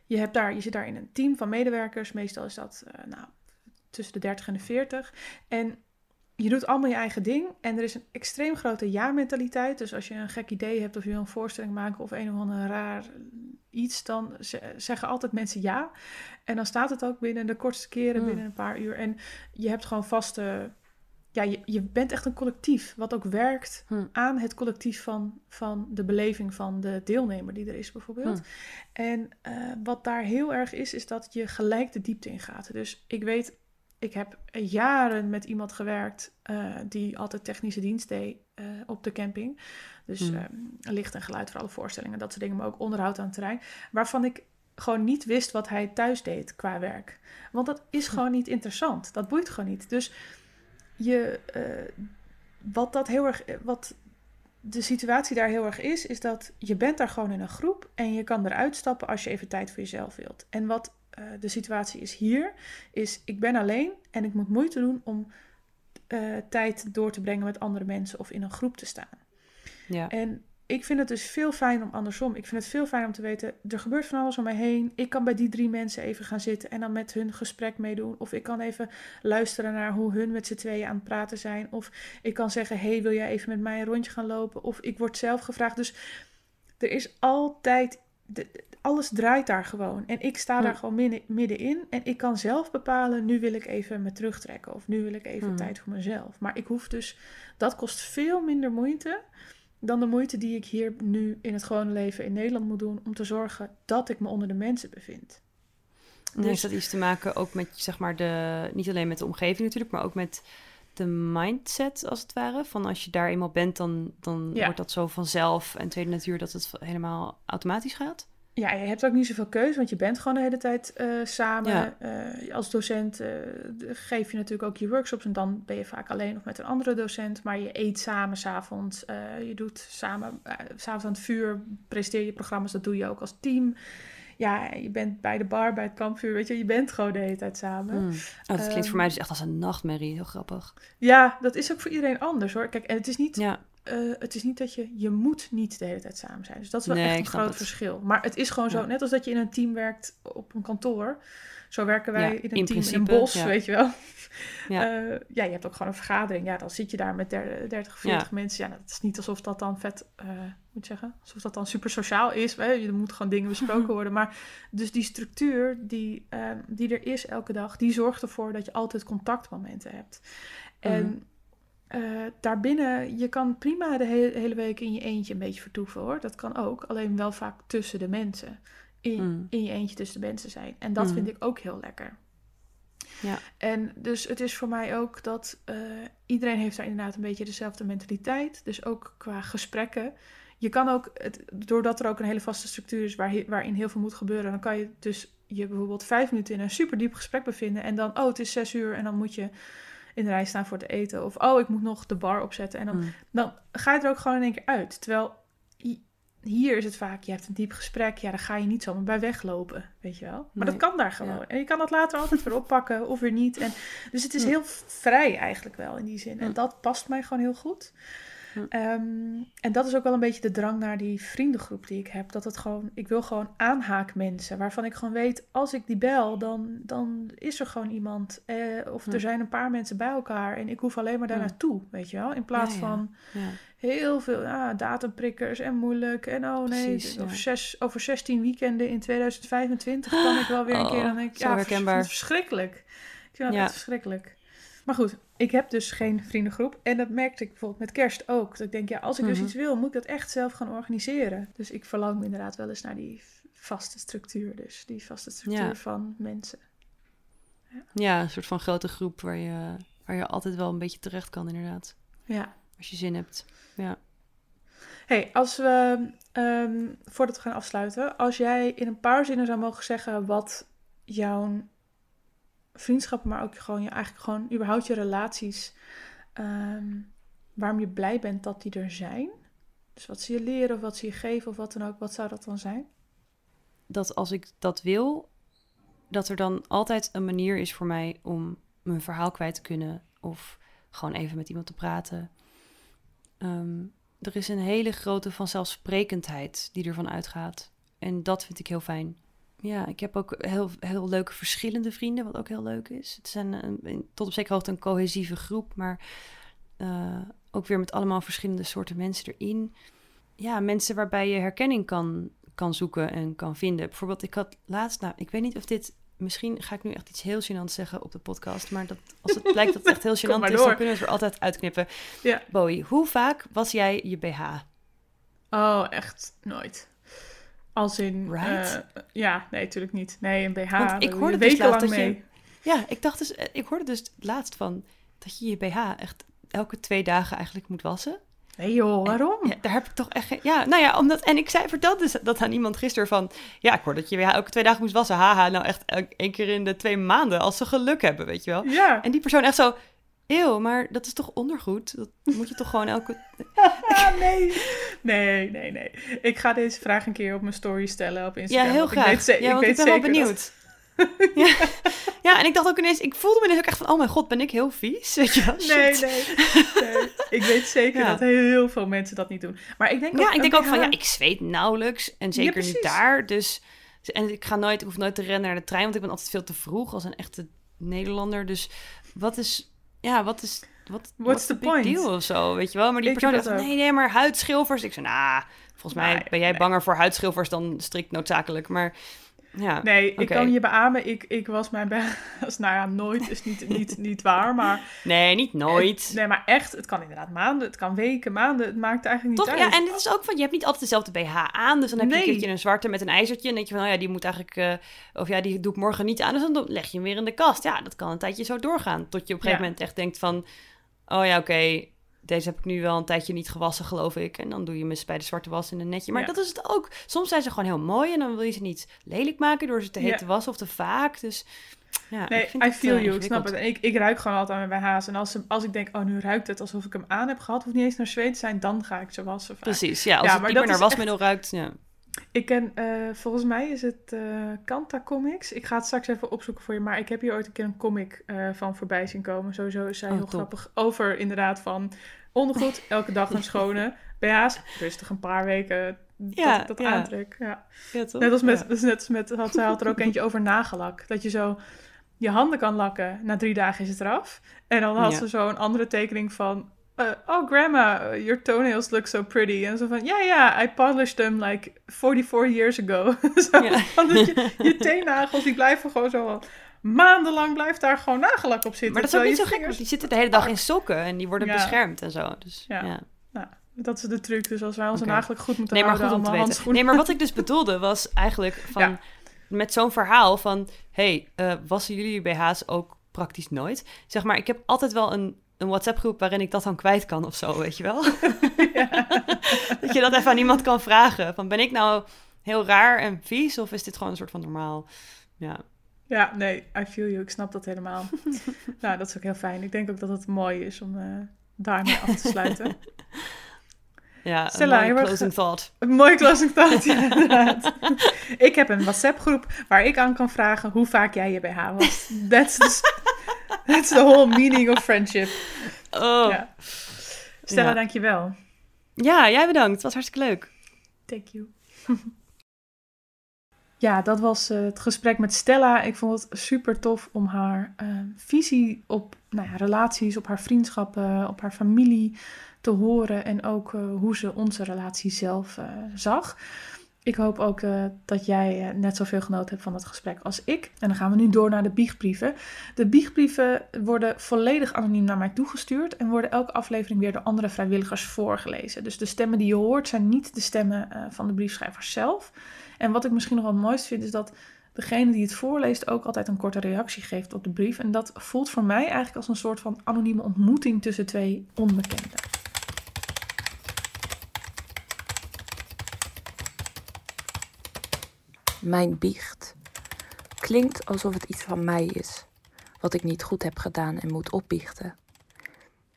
I: je, hebt daar, je zit daar in een team van medewerkers, meestal is dat uh, nou, tussen de 30 en de 40. En je doet allemaal je eigen ding en er is een extreem grote ja-mentaliteit. Dus als je een gek idee hebt of je wil een voorstelling maken of een of ander raar iets, dan zeggen altijd mensen ja. En dan staat het ook binnen de kortste keren,
J: Hmm.
I: binnen een paar uur. En je hebt gewoon vaste. Ja, je, je bent echt een collectief, wat ook werkt
J: Hmm.
I: aan het collectief van, van de beleving van de deelnemer die er is, bijvoorbeeld.
J: Hmm.
I: En eh, wat daar heel erg is, is dat je gelijk de diepte ingaat. Dus ik weet ik heb jaren met iemand gewerkt uh, die altijd technische dienst deed uh, op de camping. Dus
J: Hmm.
I: mm. uh, licht en geluid voor alle voorstellingen, dat soort dingen, maar ook onderhoud aan het terrein. Waarvan ik gewoon niet wist wat hij thuis deed qua werk. Want dat is gewoon niet interessant. Dat boeit gewoon niet. Dus je, uh, wat dat heel erg, wat de situatie daar heel erg is, is dat je bent daar gewoon in een groep en je kan eruit stappen als je even tijd voor jezelf wilt. En wat uh, de situatie is hier, is ik ben alleen en ik moet moeite doen om uh, tijd door te brengen met andere mensen of in een groep te staan.
J: Ja.
I: En ik vind het dus veel fijn om andersom. Ik vind het veel fijn om te weten, er gebeurt van alles om mij heen. Ik kan bij die drie mensen even gaan zitten en dan met hun gesprek meedoen. Of ik kan even luisteren naar hoe hun met z'n tweeën aan het praten zijn. Of ik kan zeggen, hey, wil jij even met mij een rondje gaan lopen? Of ik word zelf gevraagd. Dus er is altijd, de, alles draait daar gewoon. En ik sta daar gewoon midden, middenin. En ik kan zelf bepalen, nu wil ik even me terugtrekken. Of nu wil ik even
J: Hm.
I: tijd voor mezelf. Maar ik hoef dus, dat kost veel minder moeite dan de moeite die ik hier nu in het gewone leven in Nederland moet doen om te zorgen dat ik me onder de mensen bevind. Dus-
J: heeft dat iets te maken ook met, zeg maar, de, niet alleen met de omgeving natuurlijk, maar ook met de mindset, als het ware. Van als je daar eenmaal bent, dan, dan
I: Ja.
J: wordt dat zo vanzelf en tweede natuur dat het helemaal automatisch gaat.
I: Ja, je hebt ook niet zoveel keuze, want je bent gewoon de hele tijd eh, samen.
J: Ja.
I: Eh, als docent eh, geef je natuurlijk ook je workshops en dan ben je vaak alleen of met een andere docent. Maar je eet samen s'avonds, je doet samen, eh, s'avonds aan het vuur, presenteer je programma's, dat doe je ook als team. Ja, je bent bij de bar, bij het kampvuur, weet je, je bent gewoon de hele tijd samen.
J: Hmm. Oh, dat klinkt
I: Ehm,
J: voor mij dus echt als een nachtmerrie. Heel grappig.
I: Ja, dat is ook voor iedereen anders hoor. Kijk, en het is niet,
J: Ja,
I: eh, het is niet dat je, je moet niet de hele tijd samen zijn. Dus dat is wel
J: Nee,
I: echt een groot
J: het.
I: verschil. Maar het is gewoon zo,
J: Ja.
I: net als dat je in een team werkt op een kantoor. Zo werken wij
J: Ja,
I: in een
J: in
I: team in een bos,
J: ja.
I: weet je wel.
J: Ja.
I: Ja. ja, je hebt ook gewoon een vergadering. Ja, dan zit je daar met der- 30, 40
J: Ja.
I: mensen. Ja, het is niet alsof dat dan vet, eh moet ik zeggen, alsof dat dan super sociaal is. Hè? Er moeten gewoon dingen besproken worden. Maar dus die structuur die, eh, die er is elke dag, die zorgt ervoor dat je altijd contactmomenten hebt. En Eh, daarbinnen, je kan prima de he- hele week in je eentje een beetje vertoeven hoor. Dat kan ook, alleen wel vaak tussen de mensen. In,
J: Mm.
I: in je eentje tussen de mensen zijn. En dat
J: Mhm.
I: vind ik ook heel lekker.
J: Ja.
I: En dus het is voor mij ook dat eh, iedereen heeft daar inderdaad een beetje dezelfde mentaliteit. Dus ook qua gesprekken. Je kan ook, het, doordat er ook een hele vaste structuur is waar, waarin heel veel moet gebeuren, dan kan je dus je bijvoorbeeld vijf minuten in een super diep gesprek bevinden. En dan, oh, het is zes uur en dan moet je in de rij staan voor het eten. Of, oh, ik moet nog de bar opzetten. En dan,
J: Hmm.
I: dan ga je er ook gewoon in één keer uit. Terwijl hi- hier is het vaak, je hebt een diep gesprek. Ja, daar ga je niet zomaar bij weglopen, weet je wel. Maar
J: Nee.
I: dat kan daar gewoon.
J: Ja.
I: En je kan dat later altijd weer oppakken of weer niet. En, dus het is heel vrij eigenlijk wel in die zin. En dat past mij gewoon heel goed.
J: Hm.
I: Ehm, en dat is ook wel een beetje de drang naar die vriendengroep die ik heb. Dat het gewoon, ik wil gewoon aanhaakmensen. Waarvan ik gewoon weet, als ik die bel, dan, dan is er gewoon iemand. Eh, of
J: Hm.
I: er zijn een paar mensen bij elkaar. En ik hoef alleen maar daar
J: Hm.
I: naartoe, weet je wel. In plaats
J: Ja, ja.
I: van
J: Ja.
I: heel veel ja, datumprikkers en moeilijk. En oh nee,
J: Precies,
I: over, zes, over 16 weekenden in 2025 kan ik wel weer een
J: Oh,
I: keer. Dan denk ik, ja,
J: herkenbaar.
I: vers- verschrikkelijk. Ik vind dat echt verschrikkelijk. Maar goed, ik heb dus geen vriendengroep. En dat merkte ik bijvoorbeeld met kerst ook. Dat ik denk, ja, als ik dus
J: Mhm.
I: iets wil, moet ik dat echt zelf gaan organiseren. Dus ik verlang inderdaad wel eens naar die vaste structuur. Dus die vaste structuur
J: Ja.
I: van mensen.
J: ja, een soort van grote groep waar je, waar je altijd wel een beetje terecht kan, inderdaad.
I: Ja.
J: Als je zin hebt. Ja.
I: hey, als we, ehm, voordat we gaan afsluiten, als jij in een paar zinnen zou mogen zeggen wat jouw vriendschappen, maar ook gewoon je eigenlijk gewoon überhaupt je relaties, ehm, waarom je blij bent dat die er zijn. Dus wat ze je leren of wat ze je geven of wat dan ook. Wat zou dat dan zijn?
J: Dat als ik dat wil, dat er dan altijd een manier is voor mij om mijn verhaal kwijt te kunnen. Of gewoon even met iemand te praten. Ehm, er is een hele grote vanzelfsprekendheid die ervan uitgaat. En dat vind ik heel fijn. Ja, ik heb ook heel, heel leuke verschillende vrienden, wat ook heel leuk is. Het zijn een, tot op zekere hoogte een cohesieve groep, maar uh, ook weer met allemaal verschillende soorten mensen erin. Ja, mensen waarbij je herkenning kan, kan zoeken en kan vinden. Bijvoorbeeld, ik had laatst, nou, ik weet niet of dit, misschien ga ik nu echt iets heel gênants zeggen op de podcast, maar dat, als het blijkt dat het echt heel gênant is, dan kunnen we het er altijd uitknippen.
I: Ja.
J: Bowie, hoe vaak was jij je BH?
I: Oh, echt nooit. Als in,
J: right?
I: Uh, ja, nee, natuurlijk niet. Nee, een BH,
J: Want ik hoorde dus laatst dat mee. je, ja, ik dacht dus, ik hoorde dus laatst van dat je je BH echt elke twee dagen eigenlijk moet wassen.
I: Nee joh, waarom?
J: En, ja, daar heb ik toch echt. Ja, nou ja, omdat... En ik zei, vertelde dus dat aan iemand gisteren van... Ja, ik hoor dat je weer elke twee dagen moest wassen. Haha, nou echt één keer in de twee maanden als ze geluk hebben, weet je wel.
I: Ja.
J: En die persoon echt zo... Eeuw, maar dat is toch ondergoed? Dat moet je toch gewoon elke...
I: nee. nee, nee, nee. Ik ga deze vraag een keer op mijn story stellen op Instagram.
J: Ja, heel graag. Ik weet, ja, want ik, ik ben wel benieuwd. Dat... ja. ja, en ik dacht ook ineens, ik voelde me dus ook echt van, oh mijn god, ben ik heel vies? Weet je wel?
I: Nee, nee, nee. Ik weet zeker ja. dat heel veel mensen dat niet doen. Maar ik denk
J: ja,
I: ook,
J: ik denk ook van, ja, ik zweet nauwelijks en zeker niet daar. Dus, en ik ga nooit, ik hoef nooit te rennen naar de trein, want ik ben altijd veel te vroeg als een echte Nederlander. Dus wat is, ja, wat is, wat,
I: What's the point?
J: deal of zo, weet je wel? Maar die
I: Ik
J: persoon dacht, nee, nee, maar huidschilfers. Ik zei, nou, volgens mij
I: Nee,
J: ben jij
I: nee.
J: banger voor huidschilfers dan strikt noodzakelijk. Maar ja,
I: Nee, ik kan je beamen. Ik, ik was mijn BH... Nou ja, nooit is niet, niet, niet waar, maar...
J: Nee, niet nooit.
I: Nee, maar echt, het kan inderdaad maanden, het kan weken, maanden. Het maakt eigenlijk niet
J: Toch?
I: uit.
J: Ja, en dit is ook van, je hebt niet altijd dezelfde BH aan. Dus dan heb je een keertje een zwarte met een ijzertje. En denk je van, oh ja, die moet eigenlijk... eh, of ja, die doe ik morgen niet aan. Dus dan leg je hem weer in de kast. Ja, dat kan een tijdje zo doorgaan. Tot je op een gegeven
I: Ja.
J: moment echt denkt van... Oh ja, oké, deze heb ik nu wel een tijdje niet gewassen, geloof ik. En dan doe je eens bij de zwarte was in een netje. Maar
I: Ja.
J: dat is het ook. Soms zijn ze gewoon heel mooi. En dan wil je ze niet lelijk maken door ze te heet
I: Ja.
J: te wassen of te vaak. Dus ja,
I: Nee,
J: ik vind
I: I
J: het,
I: feel
J: eh,
I: you, ik snap het. En ik, ik ruik gewoon altijd aan mijn BH's. En als, ze, als ik denk, oh, nu ruikt het alsof ik hem aan heb gehad, hoeft niet eens naar Zweden te zijn, dan ga ik ze wassen. vaak.
J: Precies, ja. Als
I: Ja,
J: het niet meer naar wasmiddel ruikt, ja.
I: Ik ken, eh, volgens mij is het eh Kanta Comics. Ik ga het straks even opzoeken voor je, maar ik heb hier ooit een keer een comic eh, van voorbij zien komen. Sowieso is zij
J: Oh,
I: heel
J: top.
I: grappig over inderdaad van ondergoed, elke dag een schone. BH's, rustig een paar weken dat
J: Ja,
I: dat
J: ja.
I: aantrek. Ja.
J: ja toch?
I: Net als met,
J: Ja.
I: dus net als met had, zij had er ook eentje over nagellak. Dat je zo je handen kan lakken, na drie dagen is het eraf. En dan had ze zo een andere tekening van... eh, oh, grandma, your toenails look so pretty. En zo van, ja, ja, I polished them like 44 years ago. zo,
J: Ja.
I: dat je, je teennagels, die blijven gewoon zo al maandenlang blijft daar gewoon nagellak op zitten.
J: Maar dat is ook niet zo gek, want
I: vingers-
J: die zitten de hele dag in sokken en die worden
I: Ja.
J: beschermd en zo. Dus,
I: Ja.
J: ja.
I: Nou, dat is de truc. Dus als wij onze
J: Oké.
I: nagellak goed moeten
J: Nee, maar
I: houden,
J: goed om te weten.
I: handschoenen.
J: Nee, maar wat ik dus bedoelde was eigenlijk van... Met zo'n verhaal van... hey, eh, wassen jullie je BH's ook praktisch nooit? Zeg maar, ik heb altijd wel een, een WhatsApp-groep waarin ik dat dan kwijt kan of zo, weet je wel? dat je dat even aan iemand kan vragen. Van, ben ik nou heel raar en vies of is dit gewoon een soort van normaal... Ja,
I: Ja, nee, I feel you. Ik snap dat helemaal. nou, dat is ook heel fijn. Ik denk ook dat het mooi is om eh, daarmee af te sluiten.
J: ja
I: Stella,
J: een mooie closing thought.
I: Een mooie closing thought, ja, inderdaad. ik heb een WhatsApp-groep waar ik aan kan vragen hoe vaak jij je BH was. That's the, that's the whole meaning of friendship.
J: Oh.
I: Ja. Stella,
J: Ja.
I: dankjewel.
J: Ja, jij bedankt. Het was hartstikke leuk.
I: Thank you. Ja, dat was eh, het gesprek met Stella. Ik vond het super tof om haar eh, visie op nou ja, relaties, op haar vriendschappen, op haar familie te horen. En ook eh, hoe ze onze relatie zelf zag. Ik hoop ook eh, dat jij eh, net zoveel genoten hebt van het gesprek als ik. En dan gaan we nu door naar de biechtbrieven. De biechtbrieven worden volledig anoniem naar mij toegestuurd en worden elke aflevering weer door andere vrijwilligers voorgelezen. Dus de stemmen die je hoort zijn niet de stemmen eh, van de briefschrijvers zelf. En wat ik misschien nog wel het mooist vind is dat degene die het voorleest ook altijd een korte reactie geeft op de brief. En dat voelt voor mij eigenlijk als een soort van anonieme ontmoeting tussen twee onbekenden.
A: Mijn biecht. Klinkt alsof het iets van mij is, wat ik niet goed heb gedaan en moet opbiechten.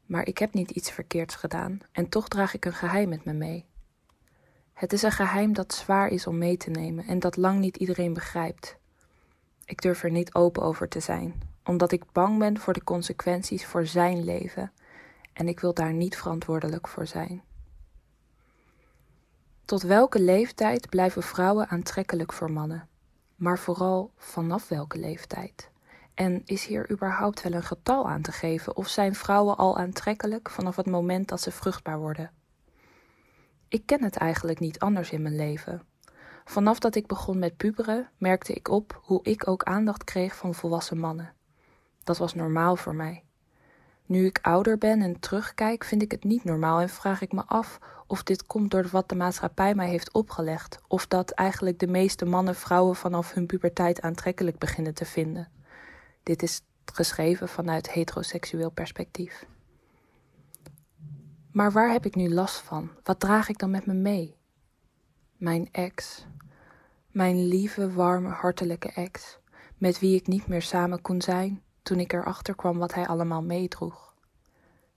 A: Maar ik heb niet iets verkeerds gedaan en toch draag ik een geheim met me mee. Het is een geheim dat zwaar is om mee te nemen en dat lang niet iedereen begrijpt. Ik durf er niet open over te zijn, omdat ik bang ben voor de consequenties voor zijn leven en ik wil daar niet verantwoordelijk voor zijn. Tot welke leeftijd blijven vrouwen aantrekkelijk voor mannen? Maar vooral vanaf welke leeftijd? En is hier überhaupt wel een getal aan te geven of zijn vrouwen al aantrekkelijk vanaf het moment dat ze vruchtbaar worden? Ik ken het eigenlijk niet anders in mijn leven. Vanaf dat ik begon met puberen merkte ik op hoe ik ook aandacht kreeg van volwassen mannen. Dat was normaal voor mij. Nu ik ouder ben en terugkijk, vind ik het niet normaal en vraag ik me af of dit komt door wat de maatschappij mij heeft opgelegd, of dat eigenlijk de meeste mannen vrouwen vanaf hun puberteit aantrekkelijk beginnen te vinden. Dit is geschreven vanuit heteroseksueel perspectief. Maar waar heb ik nu last van? Wat draag ik dan met me mee? Mijn ex. Mijn lieve, warme, hartelijke ex, met wie ik niet meer samen kon zijn toen ik erachter kwam wat hij allemaal meedroeg.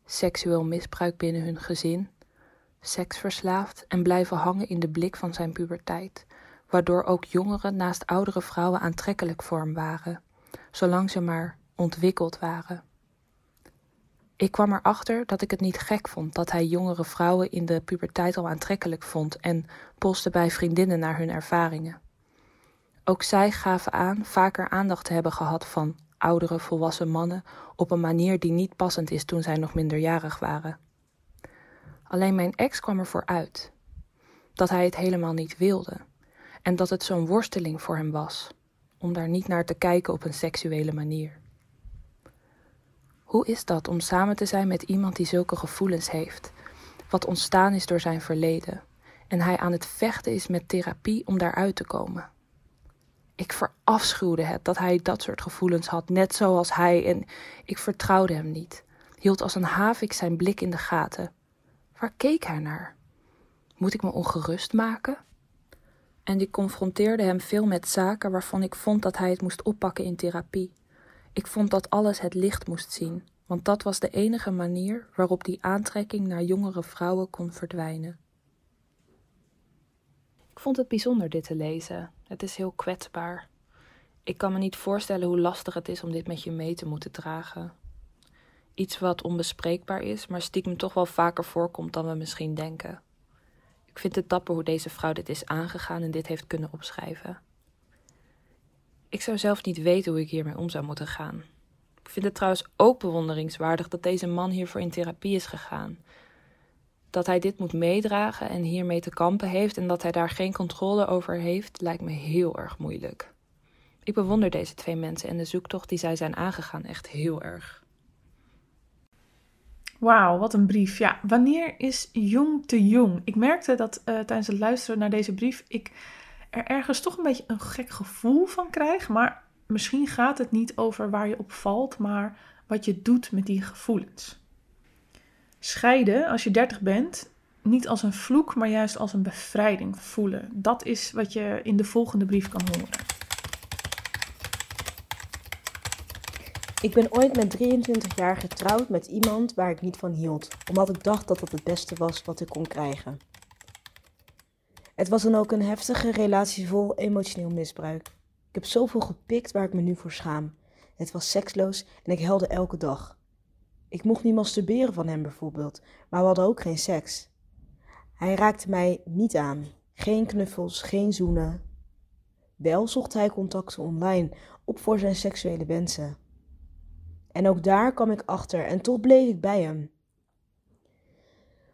A: Seksueel misbruik binnen hun gezin, seksverslaafd en blijven hangen in de blik van zijn puberteit, waardoor ook jongeren naast oudere vrouwen aantrekkelijk voor hem waren, zolang ze maar ontwikkeld waren. Ik kwam erachter dat ik het niet gek vond dat hij jongere vrouwen in de puberteit al aantrekkelijk vond en polste bij vriendinnen naar hun ervaringen. Ook zij gaven aan vaker aandacht te hebben gehad van oudere volwassen mannen op een manier die niet passend is toen zij nog minderjarig waren. Alleen mijn ex kwam ervoor uit dat hij het helemaal niet wilde en dat het zo'n worsteling voor hem was om daar niet naar te kijken op een seksuele manier. Hoe is dat om samen te zijn met iemand die zulke gevoelens heeft, wat ontstaan is door zijn verleden, en hij aan het vechten is met therapie om daaruit te komen? Ik verafschuwde het dat hij dat soort gevoelens had, net zoals hij, en ik vertrouwde hem niet, hield als een havik zijn blik in de gaten. Waar keek hij naar? Moet ik me ongerust maken? En ik confronteerde hem veel met zaken waarvan ik vond dat hij het moest oppakken in therapie. Ik vond dat alles het licht moest zien, want dat was de enige manier waarop die aantrekking naar jongere vrouwen kon verdwijnen. Ik vond het bijzonder dit te lezen. Het is heel kwetsbaar. Ik kan me niet voorstellen hoe lastig het is om dit met je mee te moeten dragen. Iets wat onbespreekbaar is, maar stiekem toch wel vaker voorkomt dan we misschien denken. Ik vind het dapper hoe deze vrouw dit is aangegaan en dit heeft kunnen opschrijven. Ik zou zelf niet weten hoe ik hiermee om zou moeten gaan. Ik vind het trouwens ook bewonderingswaardig dat deze man hiervoor in therapie is gegaan. Dat hij dit moet meedragen en hiermee te kampen heeft en dat hij daar geen controle over heeft, lijkt me heel erg moeilijk. Ik bewonder deze twee mensen en de zoektocht die zij zijn aangegaan echt heel erg.
I: Wauw, wat een brief. Ja, wanneer is jong te jong? Ik merkte dat uh, tijdens het luisteren naar deze brief ik er ergens toch een beetje een gek gevoel van krijg. Maar misschien gaat het niet over waar je op valt, maar wat je doet met die gevoelens. Scheiden als je 30 bent, niet als een vloek, maar juist als een bevrijding voelen. Dat is wat je in de volgende brief kan horen.
F: Ik ben ooit met 23 jaar getrouwd met iemand waar ik niet van hield, omdat ik dacht dat dat het beste was wat ik kon krijgen. Het was dan ook een heftige relatie vol emotioneel misbruik. Ik heb zoveel gepikt waar ik me nu voor schaam. Het was seksloos en ik helde elke dag. Ik mocht niet masturberen van hem bijvoorbeeld, maar we hadden ook geen seks. Hij raakte mij niet aan. Geen knuffels, geen zoenen. Wel zocht hij contacten online op voor zijn seksuele wensen. En ook daar kwam ik achter en toch bleef ik bij hem.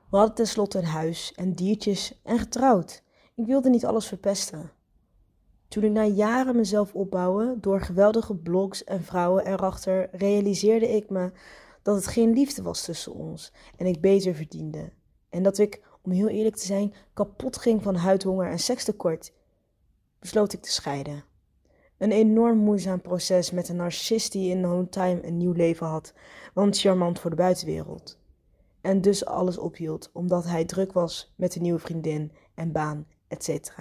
F: We hadden tenslotte een huis en diertjes en getrouwd. Ik wilde niet alles verpesten. Toen ik na jaren mezelf opbouwen door geweldige blogs en vrouwen erachter, realiseerde ik me dat het geen liefde was tussen ons en ik beter verdiende. En dat ik, om heel eerlijk te zijn, kapot ging van huidhonger en sekstekort, besloot ik te scheiden. Een enorm moeizaam proces met een narcist die in no een nieuw leven had, want charmant voor de buitenwereld. En dus alles ophield omdat hij druk was met een nieuwe vriendin en baan, etc.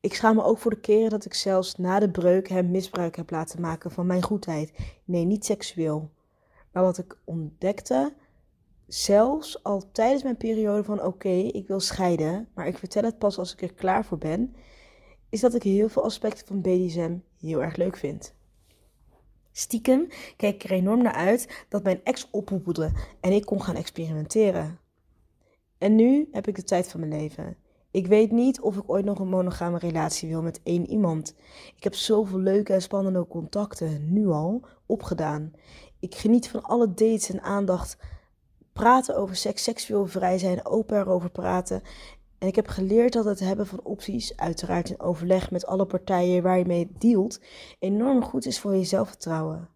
F: Ik schaam me ook voor de keren dat ik zelfs na de breuk hem misbruik heb laten maken van mijn goedheid. Nee, niet seksueel. Maar wat ik ontdekte, zelfs al tijdens mijn periode van oké, ik wil scheiden, maar ik vertel het pas als ik er klaar voor ben, is dat ik heel veel aspecten van BDSM heel erg leuk vind. Stiekem keek ik er enorm naar uit dat mijn ex ophoepelde en ik kon gaan experimenteren. En nu heb ik de tijd van mijn leven. Ik weet niet of ik ooit nog een monogame relatie wil met één iemand. Ik heb zoveel leuke en spannende contacten nu al opgedaan. Ik geniet van alle dates en aandacht. Praten over seks, seksueel vrij zijn, open erover praten. En ik heb geleerd dat het hebben van opties, uiteraard in overleg met alle partijen waar je mee dealt, enorm goed is voor je zelfvertrouwen.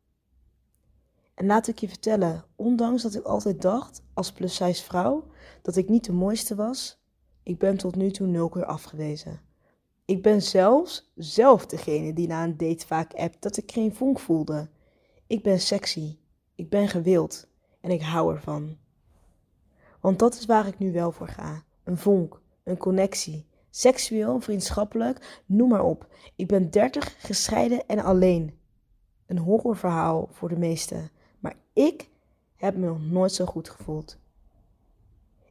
F: En laat ik je vertellen, ondanks dat ik altijd dacht, als plus-size vrouw, dat ik niet de mooiste was, ik ben tot nu toe nul keer afgewezen. Ik ben zelfs zelf degene die na een date vaak appt dat ik geen vonk voelde. Ik ben sexy, ik ben gewild en ik hou ervan. Want dat is waar ik nu wel voor ga. Een vonk, een connectie. Seksueel, vriendschappelijk, noem maar op. Ik ben 30, gescheiden en alleen. Een horrorverhaal voor de meesten. Maar ik heb me nog nooit zo goed gevoeld.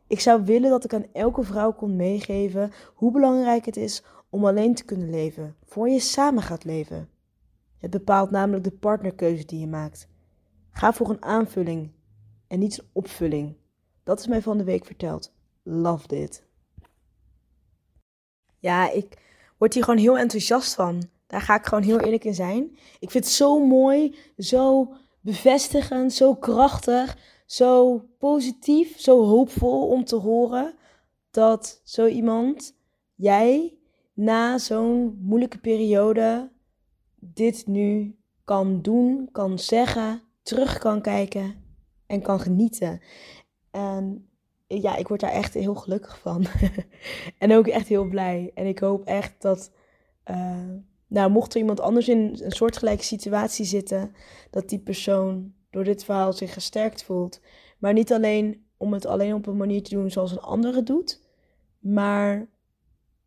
F: Ik zou willen dat ik aan elke vrouw kon meegeven hoe belangrijk het is om alleen te kunnen leven, voor je samen gaat leven. Het bepaalt namelijk de partnerkeuze die je maakt. Ga voor een aanvulling en niet een opvulling. Dat is mij van de week verteld. Love dit. Ja, ik word hier gewoon heel enthousiast van. Daar ga ik gewoon heel eerlijk in zijn. Ik vind het zo mooi, zo bevestigend, zo krachtig, zo positief, zo hoopvol om te horen dat zo iemand, jij, na zo'n moeilijke periode, dit nu kan doen, kan zeggen, terug kan kijken en kan genieten. En ja, ik word daar echt heel gelukkig van. en ook echt heel blij. En ik hoop echt dat, uh, nou, mocht er iemand anders in een soortgelijke situatie zitten, dat die persoon door dit verhaal zich gesterkt voelt. Maar niet alleen om het alleen op een manier te doen zoals een andere doet, maar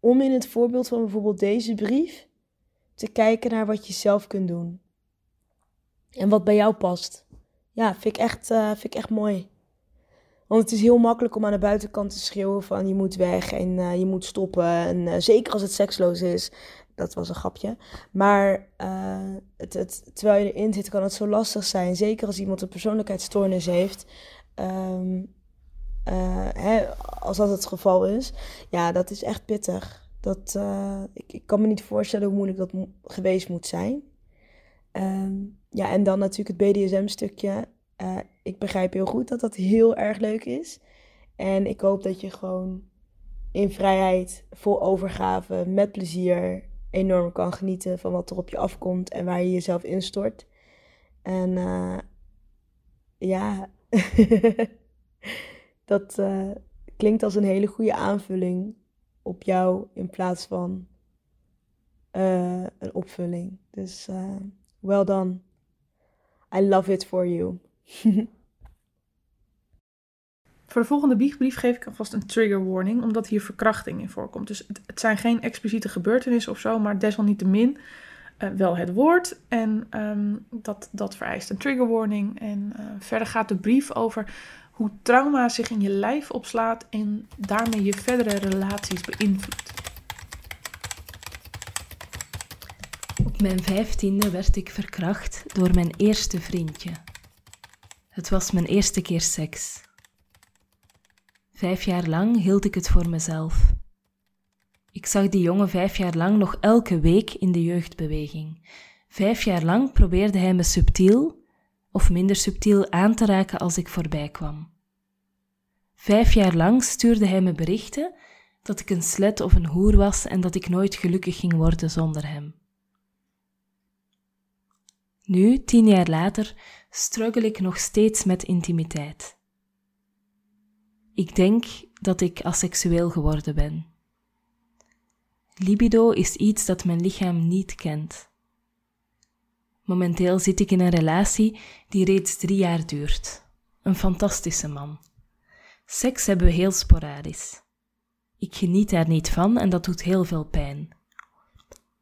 F: om in het voorbeeld van bijvoorbeeld deze brief te kijken naar wat je zelf kunt doen. En wat bij jou past. Ja, vind ik echt, uh, vind ik echt mooi. Want het is heel makkelijk om aan de buitenkant te schreeuwen van je moet weg en uh, je moet stoppen. En uh, zeker als het seksloos is. Dat was een grapje. Maar uh, het, het, terwijl je erin zit, kan het zo lastig zijn. Zeker als iemand een persoonlijkheidsstoornis heeft. Um, hè, als dat het geval is. Ja, dat is echt pittig. Dat, ik, ik, kan me niet voorstellen hoe moeilijk dat geweest moet zijn. Um, ja, en dan natuurlijk het BDSM-stukje. Uh, ik begrijp heel goed dat dat heel erg leuk is. En ik hoop dat je gewoon in vrijheid, vol overgave, met plezier enorm kan genieten van wat er op je afkomt en waar je jezelf instort. En uh, ja, dat uh, klinkt als een hele goede aanvulling op jou in plaats van een opvulling. Dus well done. I love it for you.
I: Voor de volgende biechtbrief geef ik alvast een trigger warning, omdat hier verkrachting in voorkomt. Dus het, zijn geen expliciete gebeurtenissen of zo, maar desalniettemin uh, wel het woord. En um, dat, dat vereist een trigger warning. En uh, verder gaat de brief over hoe trauma zich in je lijf opslaat en daarmee je verdere relaties beïnvloedt.
C: Op mijn vijftiende werd ik verkracht door mijn eerste vriendje. Het was mijn eerste keer seks. Vijf jaar lang hield ik het voor mezelf. Ik zag die jongen vijf jaar lang nog elke week in de jeugdbeweging. Vijf jaar lang probeerde hij me subtiel of minder subtiel aan te raken als ik voorbij kwam. Vijf jaar lang stuurde hij me berichten dat ik een slet of een hoer was en dat ik nooit gelukkig ging worden zonder hem. Nu, tien jaar later, struggle ik nog steeds met intimiteit. Ik denk dat ik asexueel geworden ben. Libido is iets dat mijn lichaam niet kent. Momenteel zit ik in een relatie die reeds drie jaar duurt. Een fantastische man. Seks hebben we heel sporadisch. Ik geniet daar niet van en dat doet heel veel pijn.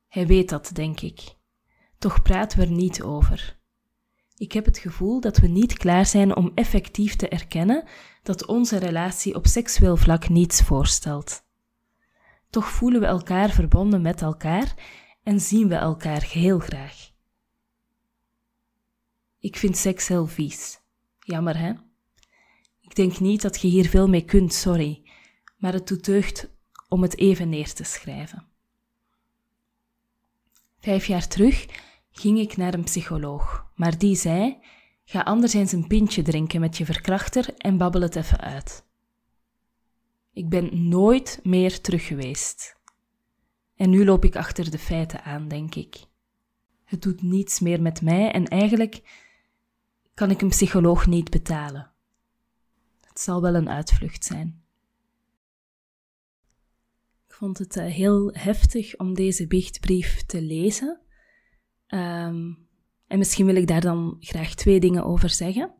C: Hij weet dat, denk ik. Toch praten we er niet over. Ik heb het gevoel dat we niet klaar zijn om effectief te erkennen dat onze relatie op seksueel vlak niets voorstelt. Toch voelen we elkaar verbonden met elkaar en zien we elkaar heel graag. Ik vind seks heel vies. Jammer, hè? Ik denk niet dat je hier veel mee kunt, sorry, maar het doet deugd om het even neer te schrijven. Vijf jaar terug ging ik naar een psycholoog, maar die zei: Ga anders eens een pintje drinken met je verkrachter en babbel het even uit. Ik ben nooit meer terug geweest. En nu loop ik achter de feiten aan, denk ik. Het doet niets meer met mij en eigenlijk kan ik een psycholoog niet betalen. Het zal wel een uitvlucht zijn. Vond het uh, heel heftig om deze biechtbrief te lezen. Um, en misschien wil ik daar dan graag twee dingen over zeggen.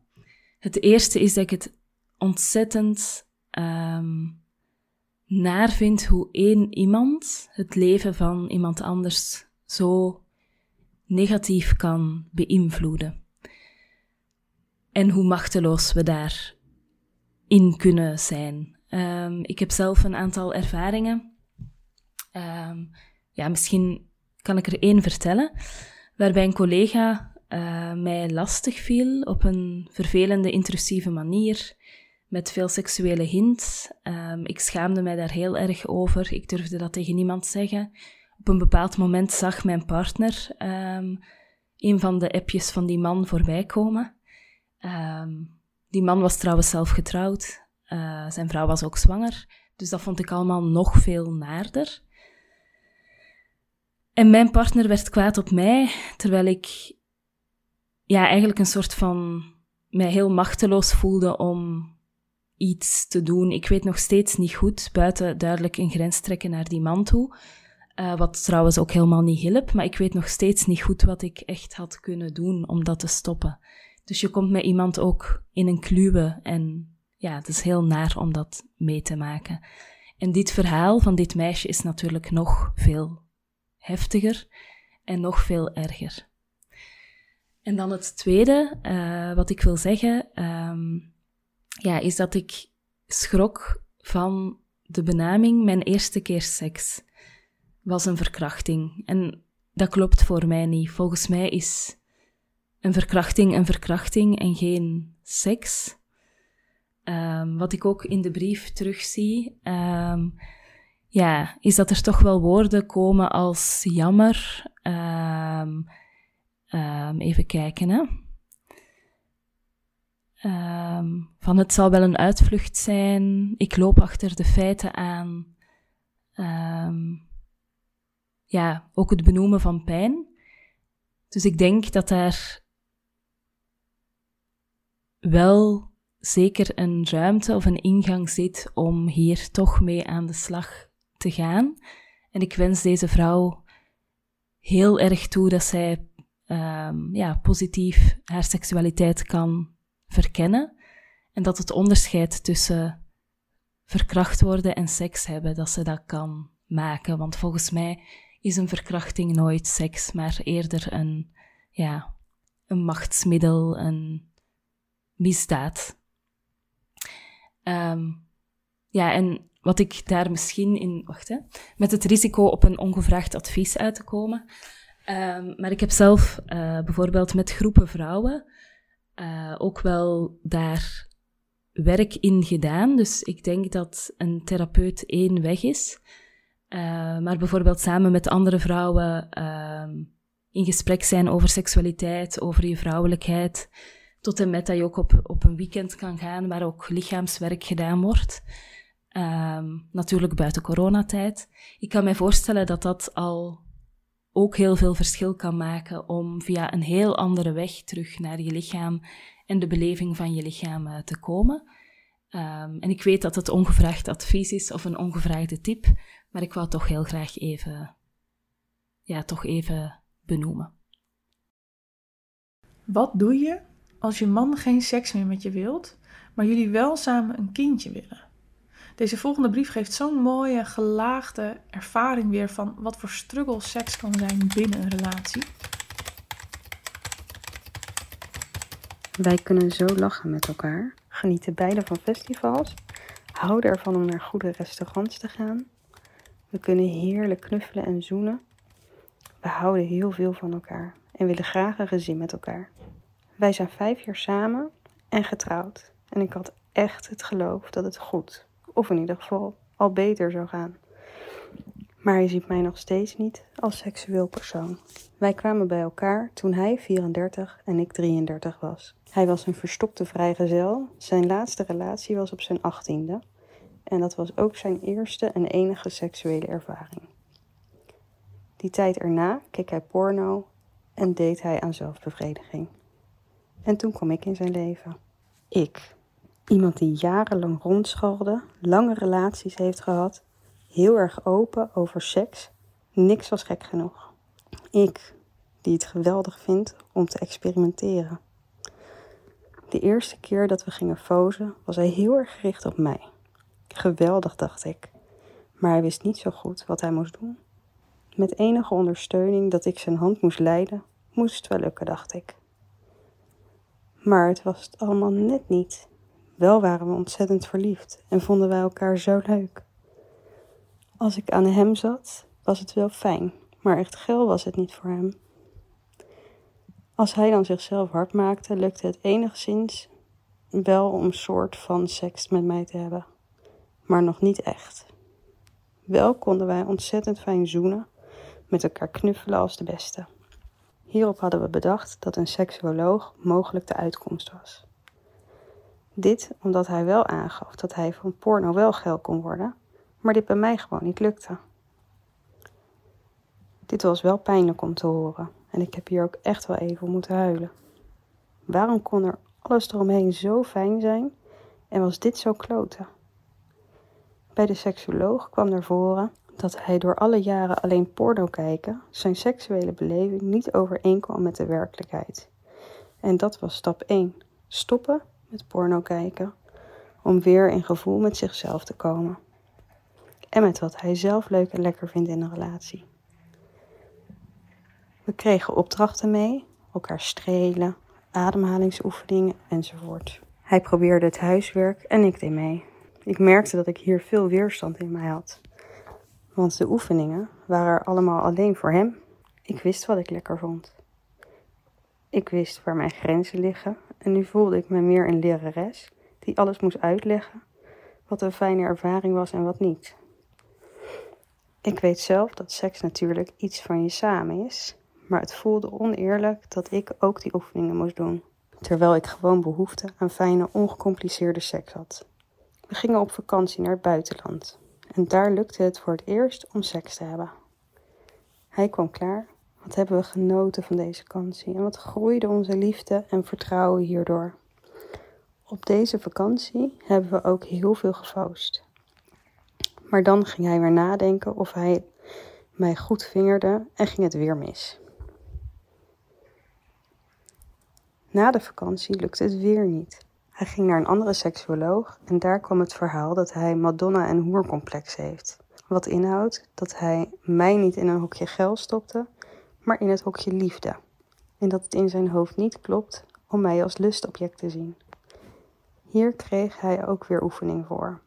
C: Het eerste is dat ik het ontzettend um, naar vind hoe één iemand het leven van iemand anders zo negatief kan beïnvloeden. En hoe machteloos we daarin kunnen zijn. Um, ik heb zelf een aantal ervaringen. Um, ja, misschien kan ik er één vertellen waarbij een collega uh, mij lastig viel op een vervelende, intrusieve manier, met veel seksuele hints. Um, ik schaamde mij daar heel erg over. Ik durfde dat tegen niemand zeggen. Op een bepaald moment zag mijn partner um, een van de appjes van die man voorbij komen. Die man was trouwens zelf getrouwd. Uh, zijn vrouw was ook zwanger. Dus dat vond ik allemaal nog veel naarder. En mijn partner werd kwaad op mij, terwijl ik ja, eigenlijk een soort van mij heel machteloos voelde om iets te doen. Ik weet nog steeds niet goed, buiten duidelijk een grens trekken naar die man toe. Uh, wat trouwens ook helemaal niet hielp, maar ik weet nog steeds niet goed wat ik echt had kunnen doen om dat te stoppen. Dus je komt met iemand ook in een kluwe en ja, het is heel naar om dat mee te maken. En dit verhaal van dit meisje is natuurlijk nog veel heftiger en nog veel erger. En dan het tweede, uh, wat ik wil zeggen, um, ja, is dat ik schrok van de benaming mijn eerste keer seks. Was een verkrachting. En dat klopt voor mij niet. Volgens mij is een verkrachting een verkrachting en geen seks. Um, wat ik ook in de brief terugzie. Um, ja, is dat er toch wel woorden komen als jammer. Um, um, even kijken, hè. Um, van het zal wel een uitvlucht zijn. Ik loop achter de feiten aan. ja, ook het benoemen van pijn. Dus ik denk dat daar wel zeker een ruimte of een ingang zit om hier toch mee aan de slag te gaan. En ik wens deze vrouw heel erg toe dat zij um, ja, positief haar seksualiteit kan verkennen. En dat het onderscheid tussen verkracht worden en seks hebben, dat ze dat kan maken. Want volgens mij is een verkrachting nooit seks, maar eerder een, ja, een machtsmiddel, een misdaad. Um, ja, en wat ik daar misschien in, wacht hè, met het risico op een ongevraagd advies uit te komen. Um, maar ik heb zelf uh, bijvoorbeeld met groepen vrouwen uh, ook wel daar werk in gedaan. Dus ik denk dat een therapeut één weg is. Uh, maar bijvoorbeeld samen met andere vrouwen in gesprek zijn over seksualiteit, over je vrouwelijkheid. Tot en met dat je ook op, op een weekend kan gaan waar ook lichaamswerk gedaan wordt. Um, natuurlijk buiten coronatijd. Ik kan mij voorstellen dat dat al ook heel veel verschil kan maken om via een heel andere weg terug naar je lichaam en de beleving van je lichaam uh, te komen. Um, en ik weet dat het ongevraagd advies is of een ongevraagde tip, maar ik wou toch heel graag even, ja, toch even benoemen.
I: Wat doe je als je man geen seks meer met je wilt, maar jullie wel samen een kindje willen? Deze volgende brief geeft zo'n mooie, gelaagde ervaring weer van wat voor struggle seks kan zijn binnen een relatie.
B: Wij kunnen zo lachen met elkaar, genieten beide van festivals, houden ervan om naar goede restaurants te gaan. We kunnen heerlijk knuffelen en zoenen. We houden heel veel van elkaar en willen graag een gezin met elkaar. Wij zijn vijf jaar samen en getrouwd. En ik had echt het geloof dat het goed, of in ieder geval al beter zou gaan. Maar hij ziet mij nog steeds niet als seksueel persoon. Wij kwamen bij elkaar toen hij 34 en ik 33 was. Hij was een verstokte vrijgezel. Zijn laatste relatie was op zijn achttiende. En dat was ook zijn eerste en enige seksuele ervaring. Die tijd erna keek hij porno en deed hij aan zelfbevrediging. En toen kwam ik in zijn leven. Ik, iemand die jarenlang rondschalde, lange relaties heeft gehad, heel erg open over seks, niks was gek genoeg. Ik, die het geweldig vindt om te experimenteren. De eerste keer dat we gingen fozen was hij heel erg gericht op mij. Geweldig, dacht ik. Maar hij wist niet zo goed wat hij moest doen. Met enige ondersteuning dat ik zijn hand moest leiden, moest het wel lukken, dacht ik. Maar het was het allemaal net niet. Wel waren we ontzettend verliefd en vonden wij elkaar zo leuk. Als ik aan hem zat, was het wel fijn, maar echt geil was het niet voor hem. Als hij dan zichzelf hard maakte, lukte het enigszins wel om een soort van seks met mij te hebben, maar nog niet echt. Wel konden wij ontzettend fijn zoenen, met elkaar knuffelen als de beste. Hierop hadden we bedacht dat een seksuoloog mogelijk de uitkomst was. Dit omdat hij wel aangaf dat hij van porno wel geil kon worden, maar dit bij mij gewoon niet lukte. Dit was wel pijnlijk om te horen en ik heb hier ook echt wel even moeten huilen. Waarom kon er alles eromheen zo fijn zijn en was dit zo kloten? Bij de seksuoloog kwam naar voren dat hij door alle jaren alleen porno kijken zijn seksuele beleving niet overeenkwam met de werkelijkheid. En dat was stap 1: stoppen met porno kijken om weer in gevoel met zichzelf te komen. En met wat hij zelf leuk en lekker vindt in een relatie. We kregen opdrachten mee, elkaar strelen, ademhalingsoefeningen enzovoort. Hij probeerde het huiswerk en ik deed mee. Ik merkte dat ik hier veel weerstand in mij had. Want de oefeningen waren er allemaal alleen voor hem. Ik wist wat ik lekker vond. Ik wist waar mijn grenzen liggen en nu voelde ik me meer een lerares die alles moest uitleggen wat een fijne ervaring was en wat niet. Ik weet zelf dat seks natuurlijk iets van je samen is, maar het voelde oneerlijk dat ik ook die oefeningen moest doen, terwijl ik gewoon behoefte aan fijne, ongecompliceerde seks had. We gingen op vakantie naar het buitenland en daar lukte het voor het eerst om seks te hebben. Hij kwam klaar. Wat hebben we genoten van deze vakantie en wat groeide onze liefde en vertrouwen hierdoor. Op deze vakantie hebben we ook heel veel gefoost. Maar dan ging hij weer nadenken of hij mij goed vingerde en ging het weer mis. Na de vakantie lukte het weer niet. Hij ging naar een andere seksuoloog en daar kwam het verhaal dat hij Madonna- en hoercomplex heeft. Wat inhoudt dat hij mij niet in een hokje geld stopte, maar in het hokje liefde. En dat het in zijn hoofd niet klopt om mij als lustobject te zien. Hier kreeg hij ook weer oefening voor.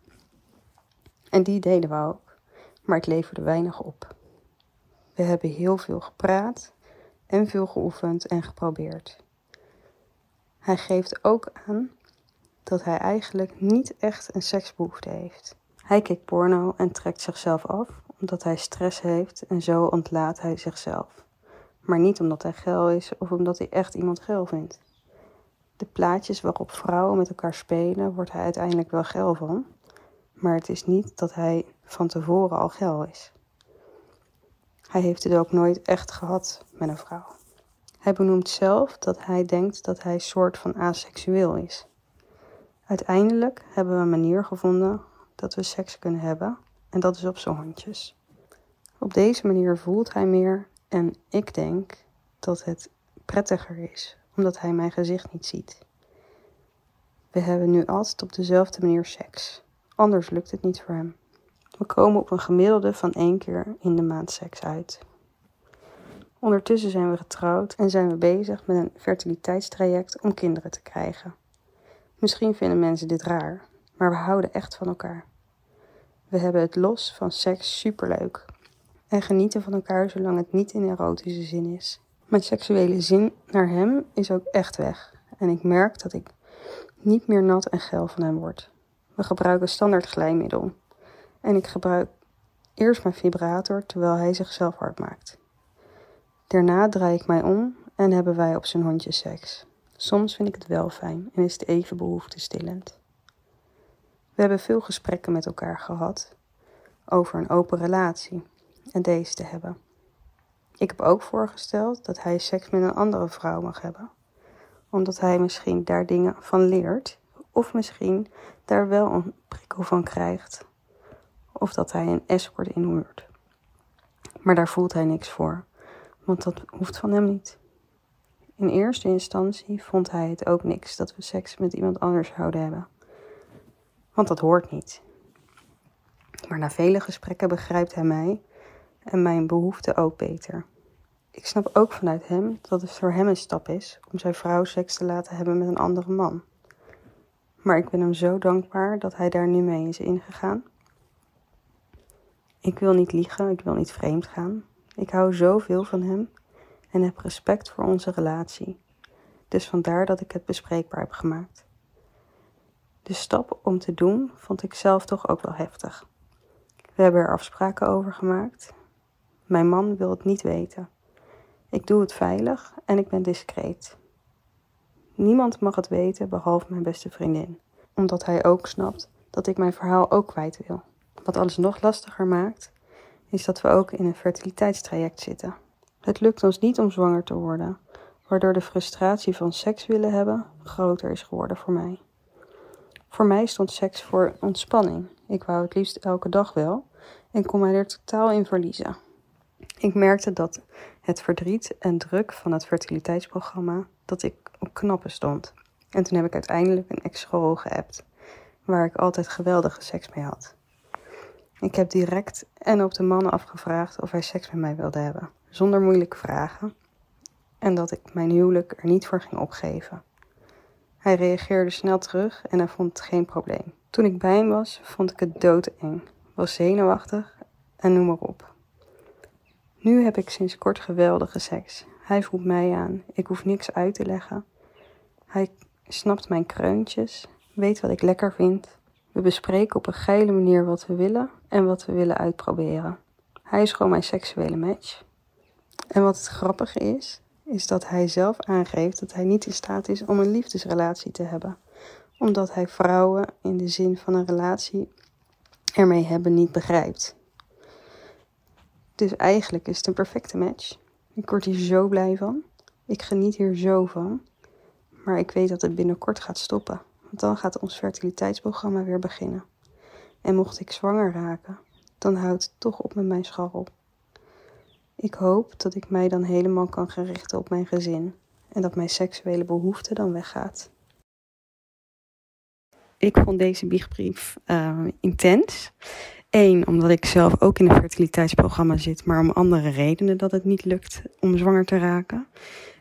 B: En die deden we ook, maar het leverde weinig op. We hebben heel veel gepraat en veel geoefend en geprobeerd. Hij geeft ook aan dat hij eigenlijk niet echt een seksbehoefte heeft. Hij kijkt porno en trekt zichzelf af omdat hij stress heeft en zo ontlaat hij zichzelf. Maar niet omdat hij geil is of omdat hij echt iemand geil vindt. De plaatjes waarop vrouwen met elkaar spelen, wordt hij uiteindelijk wel geil van, maar het is niet dat hij van tevoren al geil is. Hij heeft het ook nooit echt gehad met een vrouw. Hij benoemt zelf dat hij denkt dat hij soort van aseksueel is. Uiteindelijk hebben we een manier gevonden dat we seks kunnen hebben en dat is op zijn hondjes. Op deze manier voelt hij meer en ik denk dat het prettiger is omdat hij mijn gezicht niet ziet. We hebben nu altijd op dezelfde manier seks, anders lukt het niet voor hem. We komen op een gemiddelde van één keer in de maand seks uit. Ondertussen zijn we getrouwd en zijn we bezig met een fertiliteitstraject om kinderen te krijgen. Misschien vinden mensen dit raar, maar we houden echt van elkaar. We hebben het los van seks superleuk en genieten van elkaar zolang het niet in erotische zin is. Mijn seksuele zin naar hem is ook echt weg en ik merk dat ik niet meer nat en geil van hem word. We gebruiken standaard glijmiddel en ik gebruik eerst mijn vibrator terwijl hij zichzelf hard maakt. Daarna draai ik mij om en hebben wij op zijn hondje seks. Soms vind ik het wel fijn en is het even behoeftestillend. We hebben veel gesprekken met elkaar gehad over een open relatie en deze te hebben. Ik heb ook voorgesteld dat hij seks met een andere vrouw mag hebben, omdat hij misschien daar dingen van leert, of misschien daar wel een prikkel van krijgt, of dat hij een escort inhuurt. Maar daar voelt hij niks voor, want dat hoeft van hem niet. In eerste instantie vond hij het ook niks dat we seks met iemand anders zouden hebben, want dat hoort niet. Maar na vele gesprekken begrijpt hij mij en mijn behoeften ook beter. Ik snap ook vanuit hem dat het voor hem een stap is om zijn vrouw seks te laten hebben met een andere man. Maar ik ben hem zo dankbaar dat hij daar nu mee is ingegaan. Ik wil niet liegen, ik wil niet vreemd gaan. Ik hou zoveel van hem en heb respect voor onze relatie. Dus vandaar dat ik het bespreekbaar heb gemaakt. De stap om te doen vond ik zelf toch ook wel heftig. We hebben er afspraken over gemaakt. Mijn man wil het niet weten. Ik doe het veilig en ik ben discreet. Niemand mag het weten behalve mijn beste vriendin, omdat hij ook snapt dat ik mijn verhaal ook kwijt wil. Wat alles nog lastiger maakt, is dat we ook in een fertiliteitstraject zitten. Het lukt ons niet om zwanger te worden, waardoor de frustratie van seks willen hebben groter is geworden voor mij. Voor mij stond seks voor ontspanning. Ik wou het liefst elke dag wel en kon mij er totaal in verliezen. Ik merkte dat het verdriet en druk van het fertiliteitsprogramma dat ik op knappen stond. En toen heb ik uiteindelijk een ex-school geappt, waar ik altijd geweldige seks mee had. Ik heb direct en op de man afgevraagd of hij seks met mij wilde hebben, zonder moeilijke vragen, en dat ik mijn huwelijk er niet voor ging opgeven. Hij reageerde snel terug en hij vond het geen probleem. Toen ik bij hem was, vond ik het doodeng, was zenuwachtig en noem maar op. Nu heb ik sinds kort geweldige seks. Hij voelt mij aan, ik hoef niks uit te leggen. Hij snapt mijn kreuntjes, weet wat ik lekker vind. We bespreken op een geile manier wat we willen en wat we willen uitproberen. Hij is gewoon mijn seksuele match. En wat het grappige is, is dat hij zelf aangeeft dat hij niet in staat is om een liefdesrelatie te hebben, omdat hij vrouwen in de zin van een relatie ermee hebben niet begrijpt. Dus eigenlijk is het een perfecte match. Ik word hier zo blij van. Ik geniet hier zo van. Maar ik weet dat het binnenkort gaat stoppen. Want dan gaat ons fertiliteitsprogramma weer beginnen. En mocht ik zwanger raken, dan houdt het toch op met mijn scharrel. Ik hoop dat ik mij dan helemaal kan gaan richten op mijn gezin en dat mijn seksuele behoefte dan weggaat. Ik vond deze biechtbrief uh, intens. Eén, omdat ik zelf ook in een fertiliteitsprogramma zit, maar om andere redenen dat het niet lukt om zwanger te raken.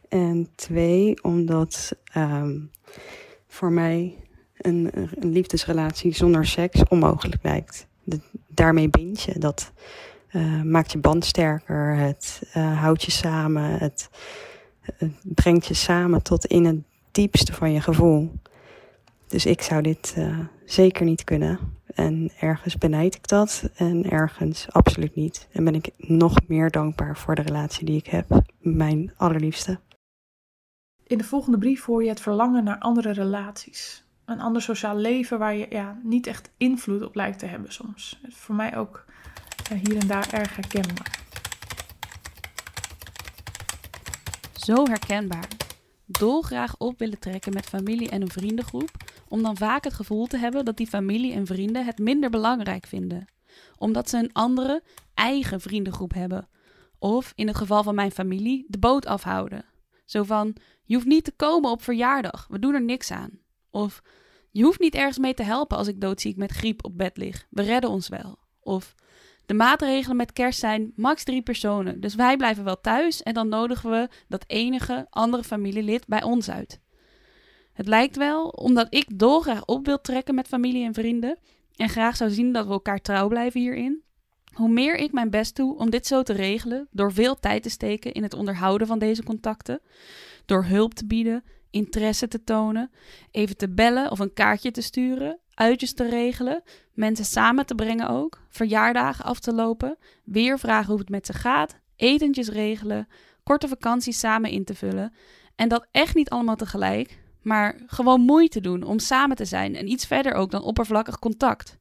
B: En twee, omdat um, voor mij een, een, liefdesrelatie zonder seks onmogelijk lijkt. Daarmee bind je, dat uh, maakt je band sterker, het uh, houdt je samen, het, brengt je samen tot in het diepste van je gevoel. Dus ik zou dit uh, zeker niet kunnen. En ergens benijd ik dat en ergens absoluut niet. En ben ik nog meer dankbaar voor de relatie die ik heb. Mijn allerliefste.
I: In de volgende brief hoor je het verlangen naar andere relaties. Een ander sociaal leven waar je ja, niet echt invloed op lijkt te hebben soms. Voor mij ook uh, hier en daar erg herkenbaar.
H: Zo herkenbaar. Dolgraag op willen trekken met familie en een vriendengroep om dan vaak het gevoel te hebben dat die familie en vrienden het minder belangrijk vinden, omdat ze een andere, eigen vriendengroep hebben. Of in het geval van mijn familie, de boot afhouden. Zo van: je hoeft niet te komen op verjaardag, we doen er niks aan. Of je hoeft niet ergens mee te helpen als ik doodziek met griep op bed lig, we redden ons wel. Of De maatregelen met kerst zijn max drie personen. Dus wij blijven wel thuis en dan nodigen we dat enige andere familielid bij ons uit. Het lijkt wel, omdat ik dolgraag op wil trekken met familie en vrienden en graag zou zien dat we elkaar trouw blijven hierin. Hoe meer ik mijn best doe om dit zo te regelen, door veel tijd te steken in het onderhouden van deze contacten, door hulp te bieden, interesse te tonen, even te bellen of een kaartje te sturen, uitjes te regelen, mensen samen te brengen ook, verjaardagen af te lopen, weer vragen hoe het met ze gaat, etentjes regelen, korte vakanties samen in te vullen. En dat echt niet allemaal tegelijk, maar gewoon moeite doen om samen te zijn en iets verder ook dan oppervlakkig contact.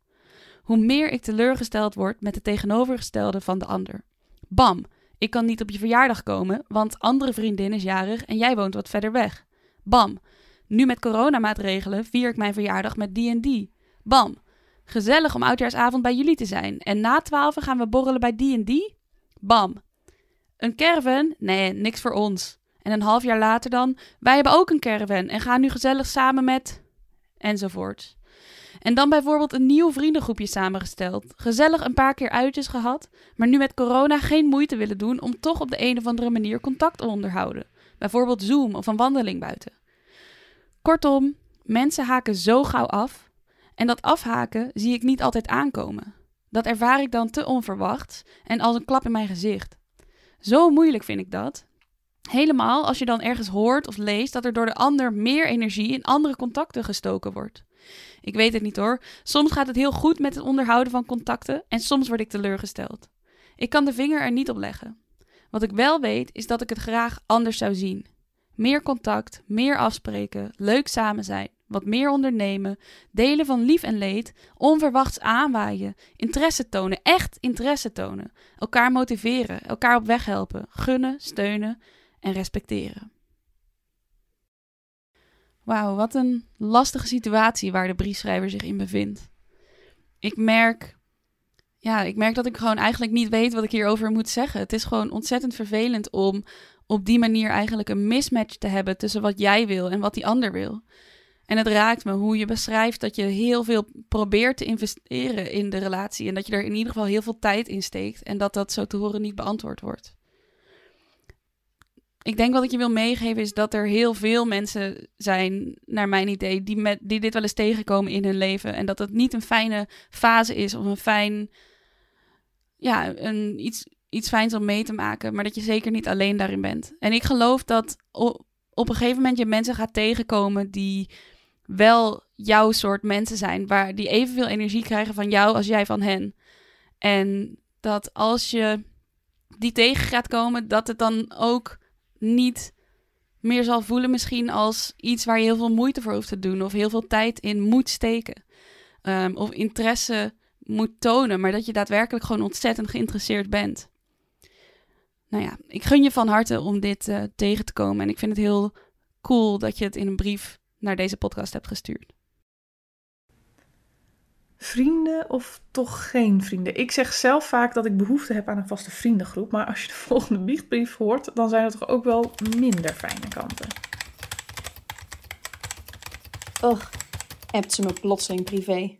H: Hoe meer ik teleurgesteld word met het tegenovergestelde van de ander. Bam, ik kan niet op je verjaardag komen, want andere vriendin is jarig en jij woont wat verder weg. Bam, nu met coronamaatregelen vier ik mijn verjaardag met die en die. Bam, gezellig om oudjaarsavond bij jullie te zijn en na twaalf gaan we borrelen bij die en die. Bam, een caravan? Nee, niks voor ons. En een half jaar later dan, wij hebben ook een caravan en gaan nu gezellig samen met... enzovoort. En dan bijvoorbeeld een nieuw vriendengroepje samengesteld. Gezellig een paar keer uitjes gehad, maar nu met corona geen moeite willen doen om toch op de een of andere manier contact te onderhouden. Bijvoorbeeld Zoom of een wandeling buiten. Kortom, mensen haken zo gauw af. En dat afhaken zie ik niet altijd aankomen. Dat ervaar ik dan te onverwacht en als een klap in mijn gezicht. Zo moeilijk vind ik dat. Helemaal als je dan ergens hoort of leest dat er door de ander meer energie in andere contacten gestoken wordt. Ik weet het niet hoor. Soms gaat het heel goed met het onderhouden van contacten en soms word ik teleurgesteld. Ik kan de vinger er niet op leggen. Wat ik wel weet is dat ik het graag anders zou zien. Meer contact, meer afspreken, leuk samen zijn, wat meer ondernemen, delen van lief en leed, onverwachts aanwaaien, interesse tonen, echt interesse tonen, elkaar motiveren, elkaar op weg helpen, gunnen, steunen en respecteren. Wauw, wat een lastige situatie waar de briefschrijver zich in bevindt. Ik merk, ja, ik merk dat ik gewoon eigenlijk niet weet wat ik hierover moet zeggen. Het is gewoon ontzettend vervelend om op die manier eigenlijk een mismatch te hebben tussen wat jij wil en wat die ander wil. En het raakt me hoe je beschrijft dat je heel veel probeert te investeren in de relatie en dat je er in ieder geval heel veel tijd in steekt en dat dat zo te horen niet beantwoord wordt ik denk wat ik je wil meegeven is dat er heel veel mensen zijn, naar mijn idee, die, met, die dit wel eens tegenkomen in hun leven. En dat het niet een fijne fase is of een fijn, ja, een, iets, iets fijns om mee te maken. Maar dat je zeker niet alleen daarin bent. En ik geloof dat op een gegeven moment je mensen gaat tegenkomen die wel jouw soort mensen zijn. Waar die evenveel energie krijgen van jou als jij van hen. En dat als je die tegen gaat komen, dat het dan ook niet meer zal voelen misschien als iets waar je heel veel moeite voor hoeft te doen of heel veel tijd in moet steken. Um, of interesse moet tonen, maar dat je daadwerkelijk gewoon ontzettend geïnteresseerd bent. Nou ja, ik gun je van harte om dit uh, tegen te komen en ik vind het heel cool dat je het in een brief naar deze podcast hebt gestuurd.
I: Vrienden of toch geen vrienden? Ik zeg zelf vaak dat ik behoefte heb aan een vaste vriendengroep. Maar als je de volgende biechtbrief hoort, dan zijn er toch ook wel minder fijne kanten.
E: Och, hebt ze me plotseling privé.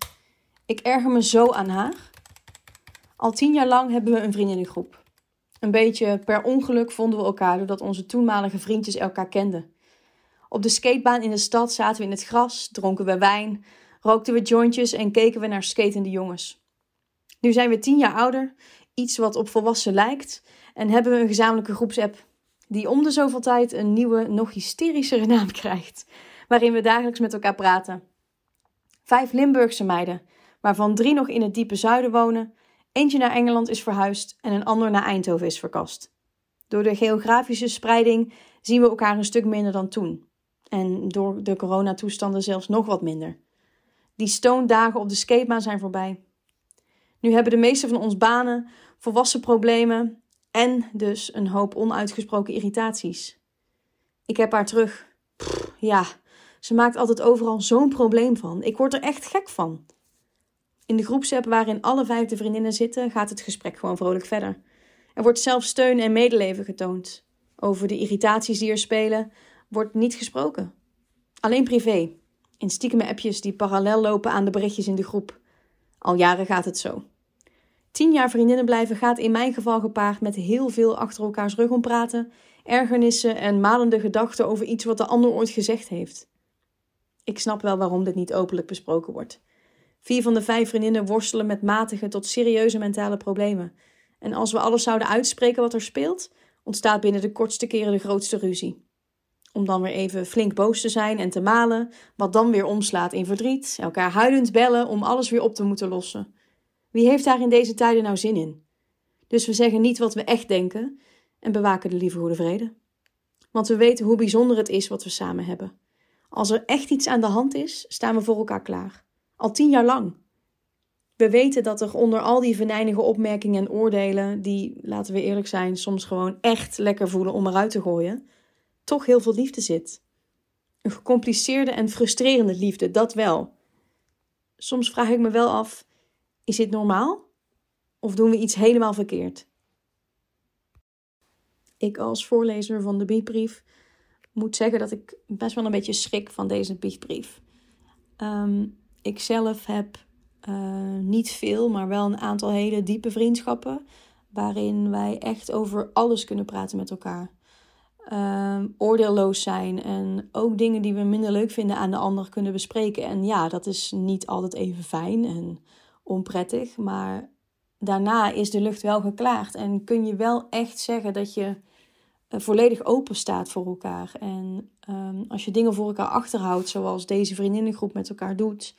E: Ik erger me zo aan haar. Al tien jaar lang hebben we een vriendinnengroep. Een beetje per ongeluk vonden we elkaar doordat onze toenmalige vriendjes elkaar kenden. Op de skatebaan in de stad zaten we in het gras, dronken we wijn, rookten we jointjes en keken we naar skatende jongens. Nu zijn we tien jaar ouder, iets wat op volwassen lijkt, en hebben we een gezamenlijke groepsapp die om de zoveel tijd een nieuwe, nog hysterischere naam krijgt, waarin we dagelijks met elkaar praten. Vijf Limburgse meiden, waarvan drie nog in het diepe zuiden wonen, eentje naar Engeland is verhuisd en een ander naar Eindhoven is verkast. Door de geografische spreiding zien we elkaar een stuk minder dan toen. En door de coronatoestanden zelfs nog wat minder. Die stoondagen op de skatebaan zijn voorbij. Nu hebben de meeste van ons banen, volwassen problemen en dus een hoop onuitgesproken irritaties. Ik heb haar terug. ja, ze maakt altijd overal zo'n probleem van. Ik word er echt gek van. In de groepsapp waarin alle vijf de vriendinnen zitten, gaat het gesprek gewoon vrolijk verder. Er wordt zelf steun en medeleven getoond. Over de irritaties die er spelen, wordt niet gesproken. Alleen privé in stiekeme appjes die parallel lopen aan de berichtjes in de groep. Al jaren gaat het zo. Tien jaar vriendinnen blijven gaat in mijn geval gepaard met heel veel achter elkaars rug om praten, ergernissen en malende gedachten over iets wat de ander ooit gezegd heeft. Ik snap wel waarom dit niet openlijk besproken wordt. Vier van de vijf vriendinnen worstelen met matige tot serieuze mentale problemen. En als we alles zouden uitspreken wat er speelt, ontstaat binnen de kortste keren de grootste ruzie. Om dan weer even flink boos te zijn en te malen, wat dan weer omslaat in verdriet, elkaar huilend bellen om alles weer op te moeten lossen. Wie heeft daar in deze tijden nou zin in? Dus we zeggen niet wat we echt denken en bewaken de lieve goede vrede. Want we weten hoe bijzonder het is wat we samen hebben. Als er echt iets aan de hand is, staan we voor elkaar klaar. Al tien jaar lang. We weten dat er onder al die venijnige opmerkingen en oordelen, die, laten we eerlijk zijn, soms gewoon echt lekker voelen om eruit te gooien, toch heel veel liefde zit. Een gecompliceerde en frustrerende liefde, dat wel. Soms vraag ik me wel af: is dit normaal? Of doen we iets helemaal verkeerd? Ik als voorlezer van de biedbrief moet zeggen dat ik best wel een beetje schrik van deze biedbrief. Um, ik zelf heb uh, niet veel, maar wel een aantal hele diepe vriendschappen. Waarin wij echt over alles kunnen praten met elkaar. Uh, oordeelloos zijn en ook dingen die we minder leuk vinden aan de ander kunnen bespreken. En ja, dat is niet altijd even fijn en onprettig. Maar daarna is de lucht wel geklaard. En kun je wel echt zeggen dat je uh, volledig open staat voor elkaar. En um, als je dingen voor elkaar achterhoudt, zoals deze vriendinnengroep met elkaar doet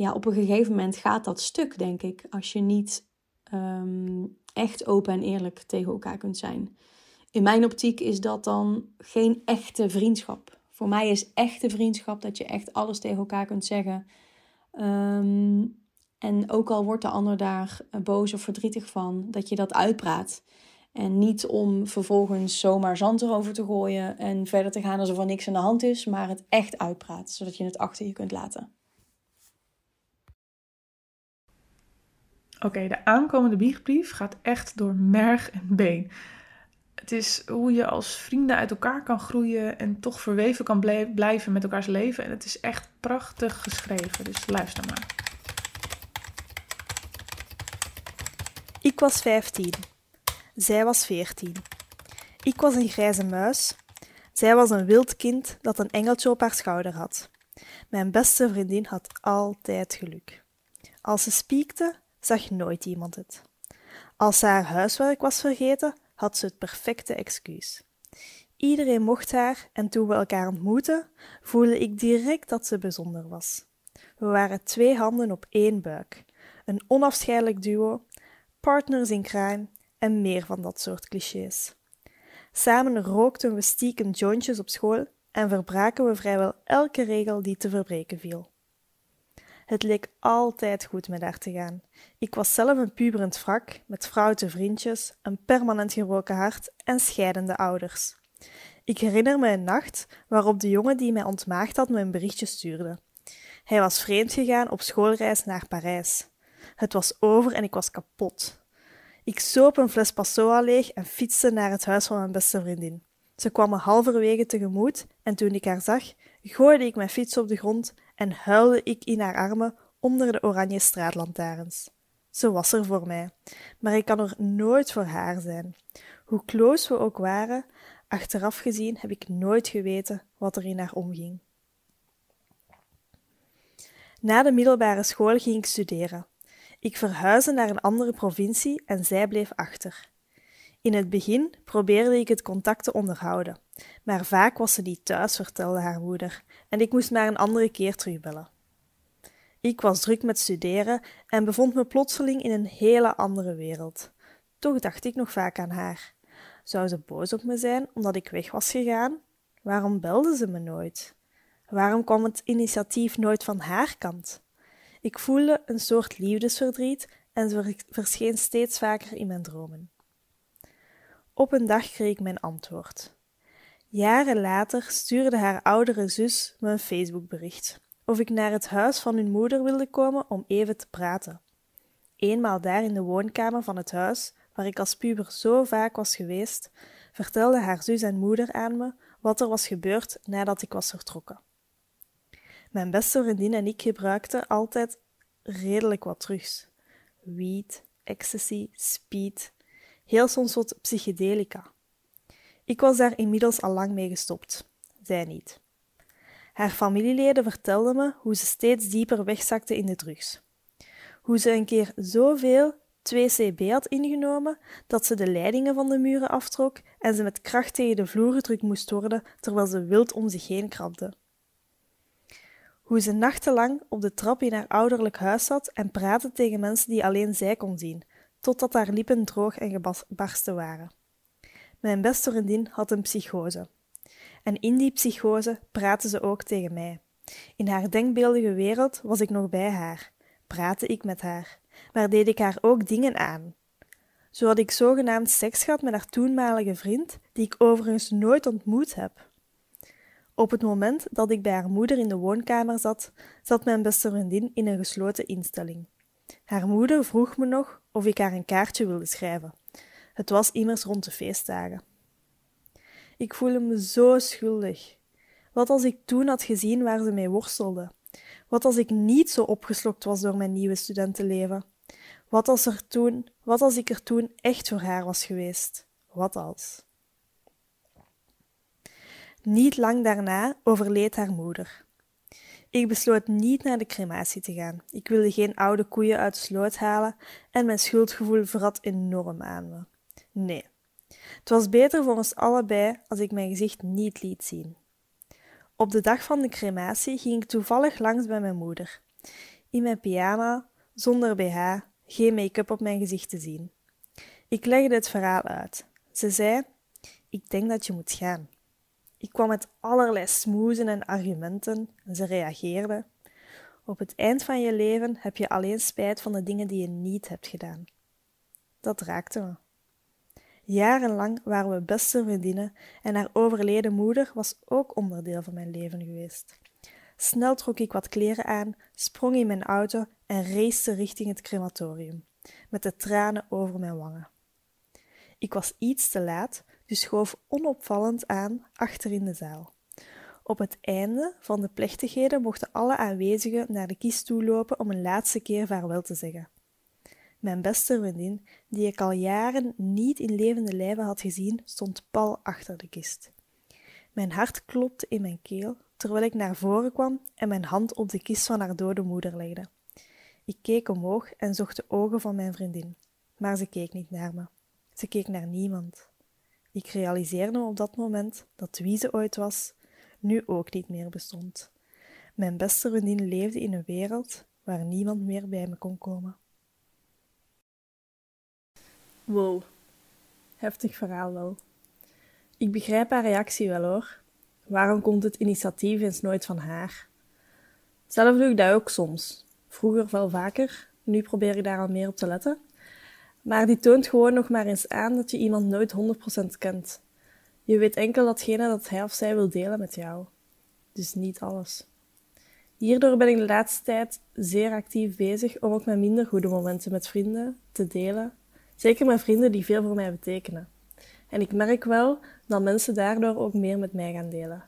E: ja, op een gegeven moment gaat dat stuk, denk ik. Als je niet ehm, echt open en eerlijk tegen elkaar kunt zijn. In mijn optiek is dat dan geen echte vriendschap. Voor mij is echte vriendschap dat je echt alles tegen elkaar kunt zeggen. Ehm, en ook al wordt de ander daar boos of verdrietig van, dat je dat uitpraat. En niet om vervolgens zomaar zand erover te gooien en verder te gaan alsof er niks aan de hand is, maar het echt uitpraat, zodat je het achter je kunt laten.
I: Oké, de aankomende biechtbrief gaat echt door merg en been. Het is hoe je als vrienden uit elkaar kan groeien en toch verweven kan blijven met elkaars leven. En het is echt prachtig geschreven, dus luister maar.
D: Ik was 15. Zij was 14. Ik was een grijze muis. Zij was een wild kind dat een engeltje op haar schouder had. Mijn beste vriendin had altijd geluk. Als ze spiekte, zag nooit iemand het. Als ze haar huiswerk was vergeten, had ze het perfecte excuus. Iedereen mocht haar en toen we elkaar ontmoetten, voelde ik direct dat ze bijzonder was. We waren twee handen op één buik, een onafscheidelijk duo, partners in crime en meer van dat soort clichés. Samen rookten we stiekem jointjes op school en verbraken we vrijwel elke regel die te verbreken viel. Het leek altijd goed met haar te gaan. Ik was zelf een puberend wrak, met foute vriendjes, een permanent gebroken hart en scheidende ouders. Ik herinner me een nacht waarop de jongen die mij ontmaagd had me een berichtje stuurde. Hij was vreemd gegaan op schoolreis naar Parijs. Het was over en ik was kapot. Ik zoop een fles Passoa leeg en fietste naar het huis van mijn beste vriendin. Ze kwam me halverwege tegemoet en toen ik haar zag, gooide ik mijn fiets op de grond en huilde ik in haar armen onder de oranje straatlantaarns. Ze was er voor mij, maar ik kan er nooit voor haar zijn. Hoe close we ook waren, achteraf gezien heb ik nooit geweten wat er in haar omging. Na de middelbare school ging ik studeren. Ik verhuisde naar een andere provincie en zij bleef achter. In het begin probeerde ik het contact te onderhouden, maar vaak was ze niet thuis, vertelde haar moeder, en ik moest maar een andere keer terugbellen. Ik was druk met studeren en bevond me plotseling in een hele andere wereld. Toch dacht ik nog vaak aan haar. Zou ze boos op me zijn omdat ik weg was gegaan? Waarom belde ze me nooit? Waarom kwam het initiatief nooit van haar kant? Ik voelde een soort liefdesverdriet en ze verscheen steeds vaker in mijn dromen. Op een dag kreeg ik mijn antwoord. Jaren later stuurde haar oudere zus me een Facebookbericht of ik naar het huis van hun moeder wilde komen om even te praten. Eenmaal daar in de woonkamer van het huis, waar ik als puber zo vaak was geweest, vertelde haar zus en moeder aan me wat er was gebeurd nadat ik was vertrokken. Mijn beste vriendin en ik gebruikten altijd redelijk wat drugs: wiet, ecstasy, speed, heel soms wat psychedelica. Ik was daar inmiddels al lang mee gestopt, zij niet. Haar familieleden vertelden me hoe ze steeds dieper wegzakte in de drugs. Hoe ze een keer zoveel 2CB had ingenomen dat ze de leidingen van de muren aftrok en ze met kracht tegen de vloer gedrukt moest worden terwijl ze wild om zich heen krabde. Hoe ze nachtenlang op de trap in haar ouderlijk huis zat en praatte tegen mensen die alleen zij kon zien, totdat haar lippen droog en gebarsten waren. Mijn beste vriendin had een psychose. En in die psychose praatte ze ook tegen mij. In haar denkbeeldige wereld was ik nog bij haar, praatte ik met haar, maar deed ik haar ook dingen aan. Zo had ik zogenaamd seks gehad met haar toenmalige vriend, die ik overigens nooit ontmoet heb. Op het moment dat ik bij haar moeder in de woonkamer zat, zat mijn beste vriendin in een gesloten instelling. Haar moeder vroeg me nog of ik haar een kaartje wilde schrijven. Het was immers rond de feestdagen. Ik voelde me zo schuldig. Wat als ik toen had gezien waar ze mee worstelde? Wat als ik niet zo opgeslokt was door mijn nieuwe studentenleven? Wat als, er toen, wat als ik er toen echt voor haar was geweest? Wat als? Niet lang daarna overleed haar moeder. Ik besloot niet naar de crematie te gaan. Ik wilde geen oude koeien uit de sloot halen en mijn schuldgevoel verrat enorm aan me. Nee, het was beter voor ons allebei als ik mijn gezicht niet liet zien. Op de dag van de crematie ging ik toevallig langs bij mijn moeder. In mijn pyjama, zonder BH, geen make-up op mijn gezicht te zien. Ik legde het verhaal uit. Ze zei: Ik denk dat je moet gaan. Ik kwam met allerlei smoezen en argumenten en ze reageerde. Op het eind van je leven heb je alleen spijt van de dingen die je niet hebt gedaan. Dat raakte me. Jarenlang waren we beste vriendinnen en haar overleden moeder was ook onderdeel van mijn leven geweest. Snel trok ik wat kleren aan, sprong in mijn auto en race richting het crematorium, met de tranen over mijn wangen. Ik was iets te laat, dus schoof onopvallend aan achter in de zaal. Op het einde van de plechtigheden mochten alle aanwezigen naar de kist toe lopen om een laatste keer vaarwel te zeggen. Mijn beste vriendin, die ik al jaren niet in levende lijven had gezien, stond pal achter de kist. Mijn hart klopte in mijn keel terwijl ik naar voren kwam en mijn hand op de kist van haar dode moeder legde. Ik keek omhoog en zocht de ogen van mijn vriendin, maar ze keek niet naar me. Ze keek naar niemand. Ik realiseerde me op dat moment dat wie ze ooit was, nu ook niet meer bestond. Mijn beste vriendin leefde in een wereld waar niemand meer bij me kon komen. Wow, heftig verhaal wel. Ik begrijp haar reactie wel hoor. Waarom komt het initiatief eens nooit van haar? Zelf doe ik dat ook soms. Vroeger wel vaker, nu probeer ik daar al meer op te letten. Maar die toont gewoon nog maar eens aan dat je iemand nooit 100% kent. Je weet enkel datgene dat hij of zij wil delen met jou. Dus niet alles. Hierdoor ben ik de laatste tijd zeer actief bezig om ook mijn minder goede momenten met vrienden te delen Zeker met vrienden die veel voor mij betekenen. En ik merk wel dat mensen daardoor ook meer met mij gaan delen.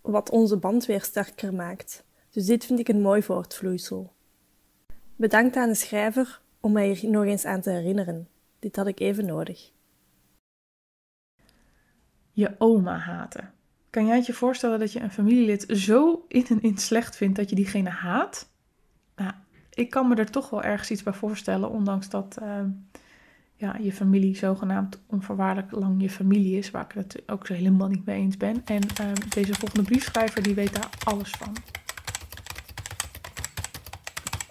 D: Wat onze band weer sterker maakt. Dus dit vind ik een mooi voortvloeisel. Bedankt aan de schrijver om mij nog eens aan te herinneren. Dit had ik even nodig.
I: Je oma haten. Kan jij het je voorstellen dat je een familielid zo in en in slecht vindt dat je diegene haat? Nou, ik kan me er toch wel ergens iets bij voorstellen, ondanks dat. Uh, ja, je familie zogenaamd onvoorwaardelijk lang je familie is, waar ik het ook zo helemaal niet mee eens ben. En uh, deze volgende briefschrijver die weet daar alles van.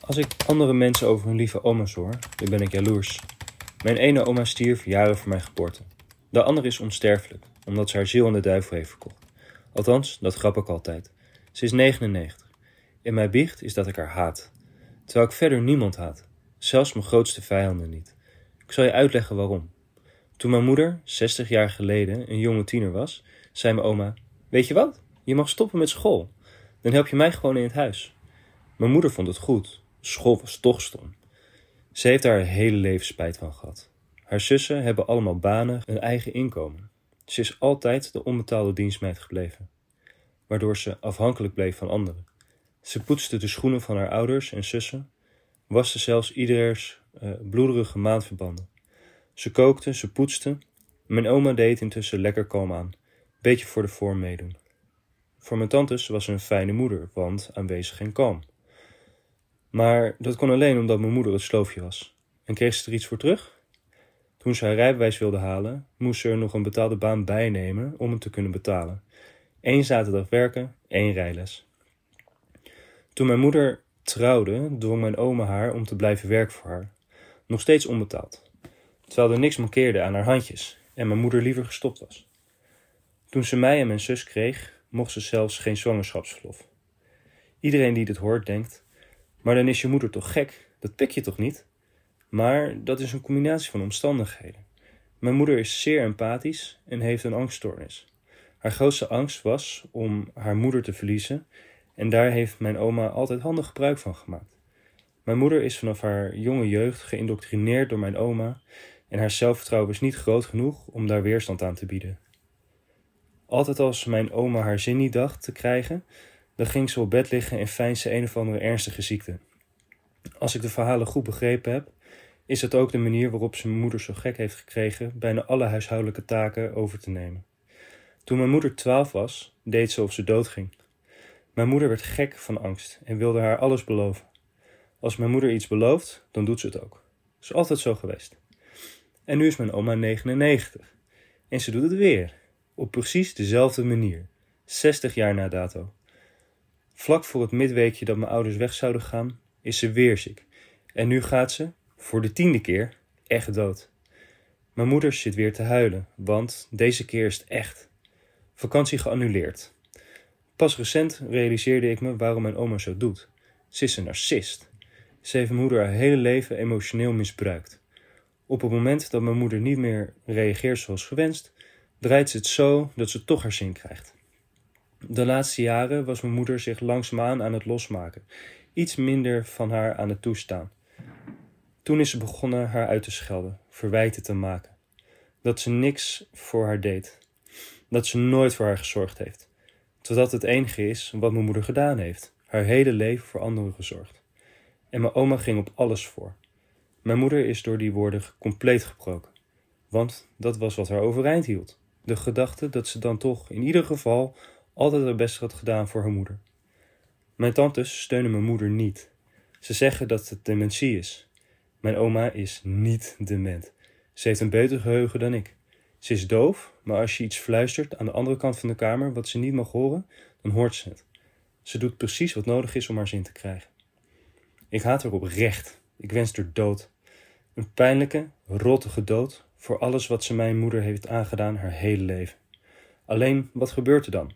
G: Als ik andere mensen over hun lieve oma's hoor, dan ben ik jaloers. Mijn ene oma stierf jaren voor mijn geboorte. De andere is onsterfelijk, omdat ze haar ziel aan de duivel heeft verkocht. Althans, dat grap ik altijd. Ze is 99. In mijn biecht is dat ik haar haat. Terwijl ik verder niemand haat. Zelfs mijn grootste vijanden niet. Ik zal je uitleggen waarom. Toen mijn moeder, 60 jaar geleden, een jonge tiener was, zei mijn oma: Weet je wat? Je mag stoppen met school. Dan help je mij gewoon in het huis. Mijn moeder vond het goed. School was toch stom. Ze heeft daar haar hele leven spijt van gehad. Haar zussen hebben allemaal banen, een eigen inkomen. Ze is altijd de onbetaalde dienstmeid gebleven, waardoor ze afhankelijk bleef van anderen. Ze poetste de schoenen van haar ouders en zussen, waste zelfs ieders uh, bloederige maandverbanden. Ze kookte, ze poetste. Mijn oma deed intussen lekker kalm aan, beetje voor de vorm meedoen. Voor mijn tantes was ze een fijne moeder, want aanwezig en kalm. Maar dat kon alleen omdat mijn moeder het sloofje was. En kreeg ze er iets voor terug? Toen ze haar rijbewijs wilde halen, moest ze er nog een betaalde baan bijnemen om het te kunnen betalen. Eén zaterdag werken, één rijles. Toen mijn moeder trouwde, dwong mijn oma haar om te blijven werken voor haar. Nog steeds onbetaald. Terwijl er niks mankeerde aan haar handjes en mijn moeder liever gestopt was. Toen ze mij en mijn zus kreeg, mocht ze zelfs geen zwangerschapsverlof. Iedereen die dit hoort denkt: maar dan is je moeder toch gek? Dat pik je toch niet? Maar dat is een combinatie van omstandigheden. Mijn moeder is zeer empathisch en heeft een angststoornis. Haar grootste angst was om haar moeder te verliezen en daar heeft mijn oma altijd handig gebruik van gemaakt. Mijn moeder is vanaf haar jonge jeugd geïndoctrineerd door mijn oma en haar zelfvertrouwen is niet groot genoeg om daar weerstand aan te bieden. Altijd als mijn oma haar zin niet dacht te krijgen, dan ging ze op bed liggen en feinsde een of andere ernstige ziekte. Als ik de verhalen goed begrepen heb, is het ook de manier waarop ze mijn moeder zo gek heeft gekregen bijna alle huishoudelijke taken over te nemen. Toen mijn moeder twaalf was, deed ze of ze doodging. Mijn moeder werd gek van angst en wilde haar alles beloven. Als mijn moeder iets belooft, dan doet ze het ook. Dat is altijd zo geweest. En nu is mijn oma 99. En ze doet het weer. Op precies dezelfde manier. 60 jaar na dato. Vlak voor het midweekje dat mijn ouders weg zouden gaan, is ze weer ziek. En nu gaat ze, voor de tiende keer, echt dood. Mijn moeder zit weer te huilen, want deze keer is het echt. Vakantie geannuleerd. Pas recent realiseerde ik me waarom mijn oma zo doet. Ze is een narcist. Ze heeft mijn moeder haar hele leven emotioneel misbruikt. Op het moment dat mijn moeder niet meer reageert zoals gewenst, draait ze het zo dat ze toch haar zin krijgt. De laatste jaren was mijn moeder zich langzaamaan aan het losmaken, iets minder van haar aan het toestaan. Toen is ze begonnen haar uit te schelden, verwijten te maken. Dat ze niks voor haar deed. Dat ze nooit voor haar gezorgd heeft. Totdat het enige is wat mijn moeder gedaan heeft: haar hele leven voor anderen gezorgd. En mijn oma ging op alles voor. Mijn moeder is door die woorden compleet gebroken. Want dat was wat haar overeind hield. De gedachte dat ze dan toch in ieder geval altijd haar best had gedaan voor haar moeder. Mijn tantes steunen mijn moeder niet. Ze zeggen dat het dementie is. Mijn oma is niet dement. Ze heeft een beter geheugen dan ik. Ze is doof, maar als je iets fluistert aan de andere kant van de kamer wat ze niet mag horen, dan hoort ze het. Ze doet precies wat nodig is om haar zin te krijgen. Ik haat haar oprecht. Ik wens haar dood. Een pijnlijke, rottige dood voor alles wat ze mijn moeder heeft aangedaan haar hele leven. Alleen, wat gebeurt er dan?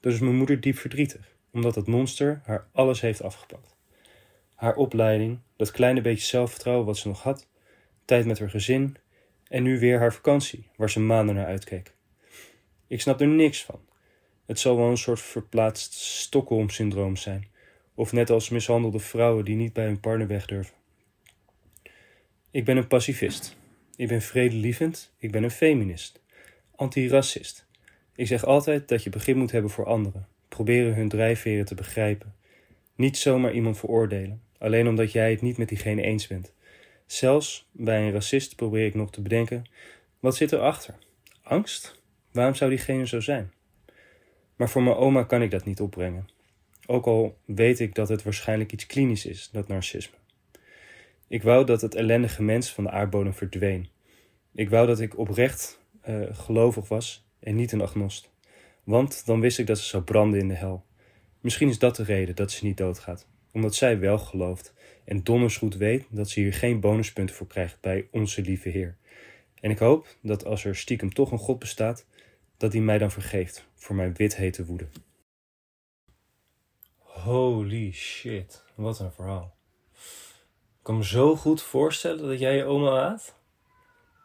G: Dus is mijn moeder diep verdrietig, omdat het monster haar alles heeft afgepakt. Haar opleiding, dat kleine beetje zelfvertrouwen wat ze nog had, tijd met haar gezin en nu weer haar vakantie, waar ze maanden naar uitkeek. Ik snap er niks van. Het zal wel een soort verplaatst Stockholm-syndroom zijn, of net als mishandelde vrouwen die niet bij hun partner weg durven. Ik ben een pacifist. Ik ben vredelievend. Ik ben een feminist. Antiracist. Ik zeg altijd dat je begrip moet hebben voor anderen. Proberen hun drijfveren te begrijpen. Niet zomaar iemand veroordelen, alleen omdat jij het niet met diegene eens bent. Zelfs bij een racist probeer ik nog te bedenken: wat zit erachter? Angst? Waarom zou diegene zo zijn? Maar voor mijn oma kan ik dat niet opbrengen. Ook al weet ik dat het waarschijnlijk iets klinisch is, dat narcisme. Ik wou dat het ellendige mens van de aardbodem verdween. Ik wou dat ik oprecht uh, gelovig was en niet een agnost. Want dan wist ik dat ze zou branden in de hel. Misschien is dat de reden dat ze niet doodgaat. Omdat zij wel gelooft en donders goed weet dat ze hier geen bonuspunten voor krijgt bij onze lieve Heer. En ik hoop dat als er stiekem toch een God bestaat, dat hij mij dan vergeeft voor mijn withete woede. Holy shit, wat een verhaal. Ik kan me zo goed voorstellen dat jij je oma haat.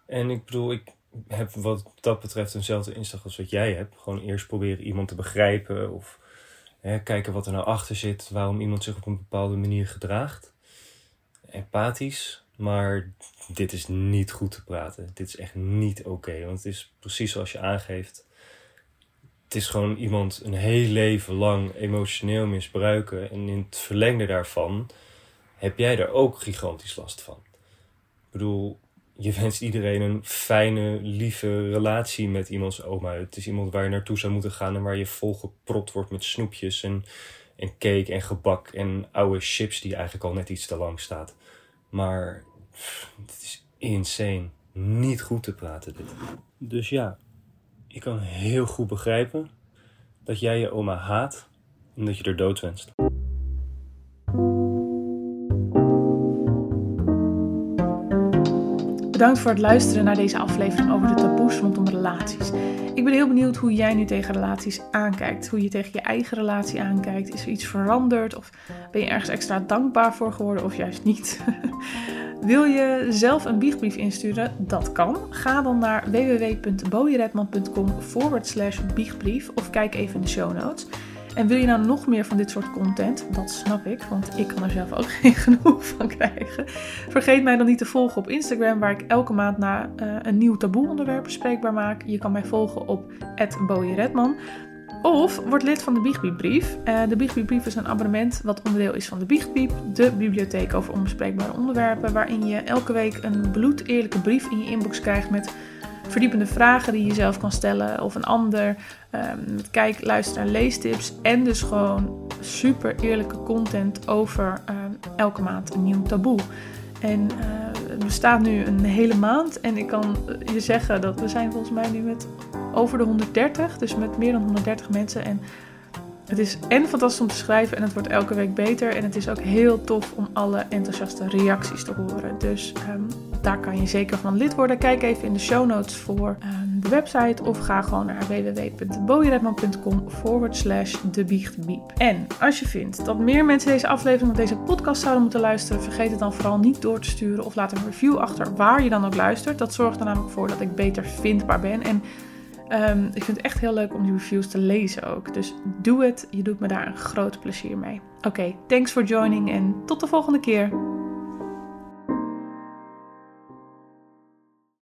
G: En ik bedoel, ik heb wat dat betreft eenzelfde inslag als wat jij hebt. Gewoon eerst proberen iemand te begrijpen of hè, kijken wat er nou achter zit, waarom iemand zich op een bepaalde manier gedraagt. Empathisch, maar dit is niet goed te praten. Dit is echt niet oké, want het is precies zoals je aangeeft. Het is gewoon iemand een heel leven lang emotioneel misbruiken en in het verlengde daarvan heb jij daar ook gigantisch last van. bedoel, je wenst iedereen een fijne, lieve relatie met iemands oma. Het is iemand waar je naartoe zou moeten gaan en waar je volgepropt wordt met snoepjes en, en cake en gebak en oude chips die eigenlijk al net iets te lang staat. Maar het is insane. Niet goed te praten dit. Dus ja, ik kan heel goed begrijpen dat jij je oma haat en dat je er dood wenst.
I: Bedankt voor het luisteren naar deze aflevering over de taboes rondom relaties. Ik ben heel benieuwd hoe jij nu tegen relaties aankijkt. Hoe je tegen je eigen relatie aankijkt. Is er iets veranderd? Of ben je ergens extra dankbaar voor geworden of juist niet? Wil je zelf een biechtbrief insturen? Dat kan. Ga dan naar www.bojeredman.com biechtbrief of kijk even in de show notes. En wil je nou nog meer van dit soort content? Dat snap ik, want ik kan er zelf ook geen genoeg van krijgen. Vergeet mij dan niet te volgen op Instagram, waar ik elke maand na uh, een nieuw taboe-onderwerp bespreekbaar maak. Je kan mij volgen op @bojeredman. Of word lid van de Biechtbiepbrief. Uh, de Biechtbiepbrief is een abonnement wat onderdeel is van de Biechtbiep, de bibliotheek over onbespreekbare onderwerpen, waarin je elke week een bloedeerlijke brief in je inbox krijgt met verdiepende vragen die je zelf kan stellen of een ander. Um, kijk, luister en leestips. En dus gewoon super eerlijke content over um, elke maand een nieuw taboe. En uh, het bestaat nu een hele maand. En ik kan je zeggen dat we zijn volgens mij nu met over de 130. Dus met meer dan 130 mensen. En het is en fantastisch om te schrijven en het wordt elke week beter. En het is ook heel tof om alle enthousiaste reacties te horen. Dus um, daar kan je zeker van lid worden. Kijk even in de show notes voor um, de website. Of ga gewoon naar www.bojeredman.com forward slash En als je vindt dat meer mensen deze aflevering of deze podcast zouden moeten luisteren. Vergeet het dan vooral niet door te sturen. Of laat een review achter waar je dan ook luistert. Dat zorgt er namelijk voor dat ik beter vindbaar ben. En Um, ik vind het echt heel leuk om die reviews te lezen ook. Dus doe het. Je doet me daar een groot plezier mee. Oké, thanks for joining en tot de volgende keer.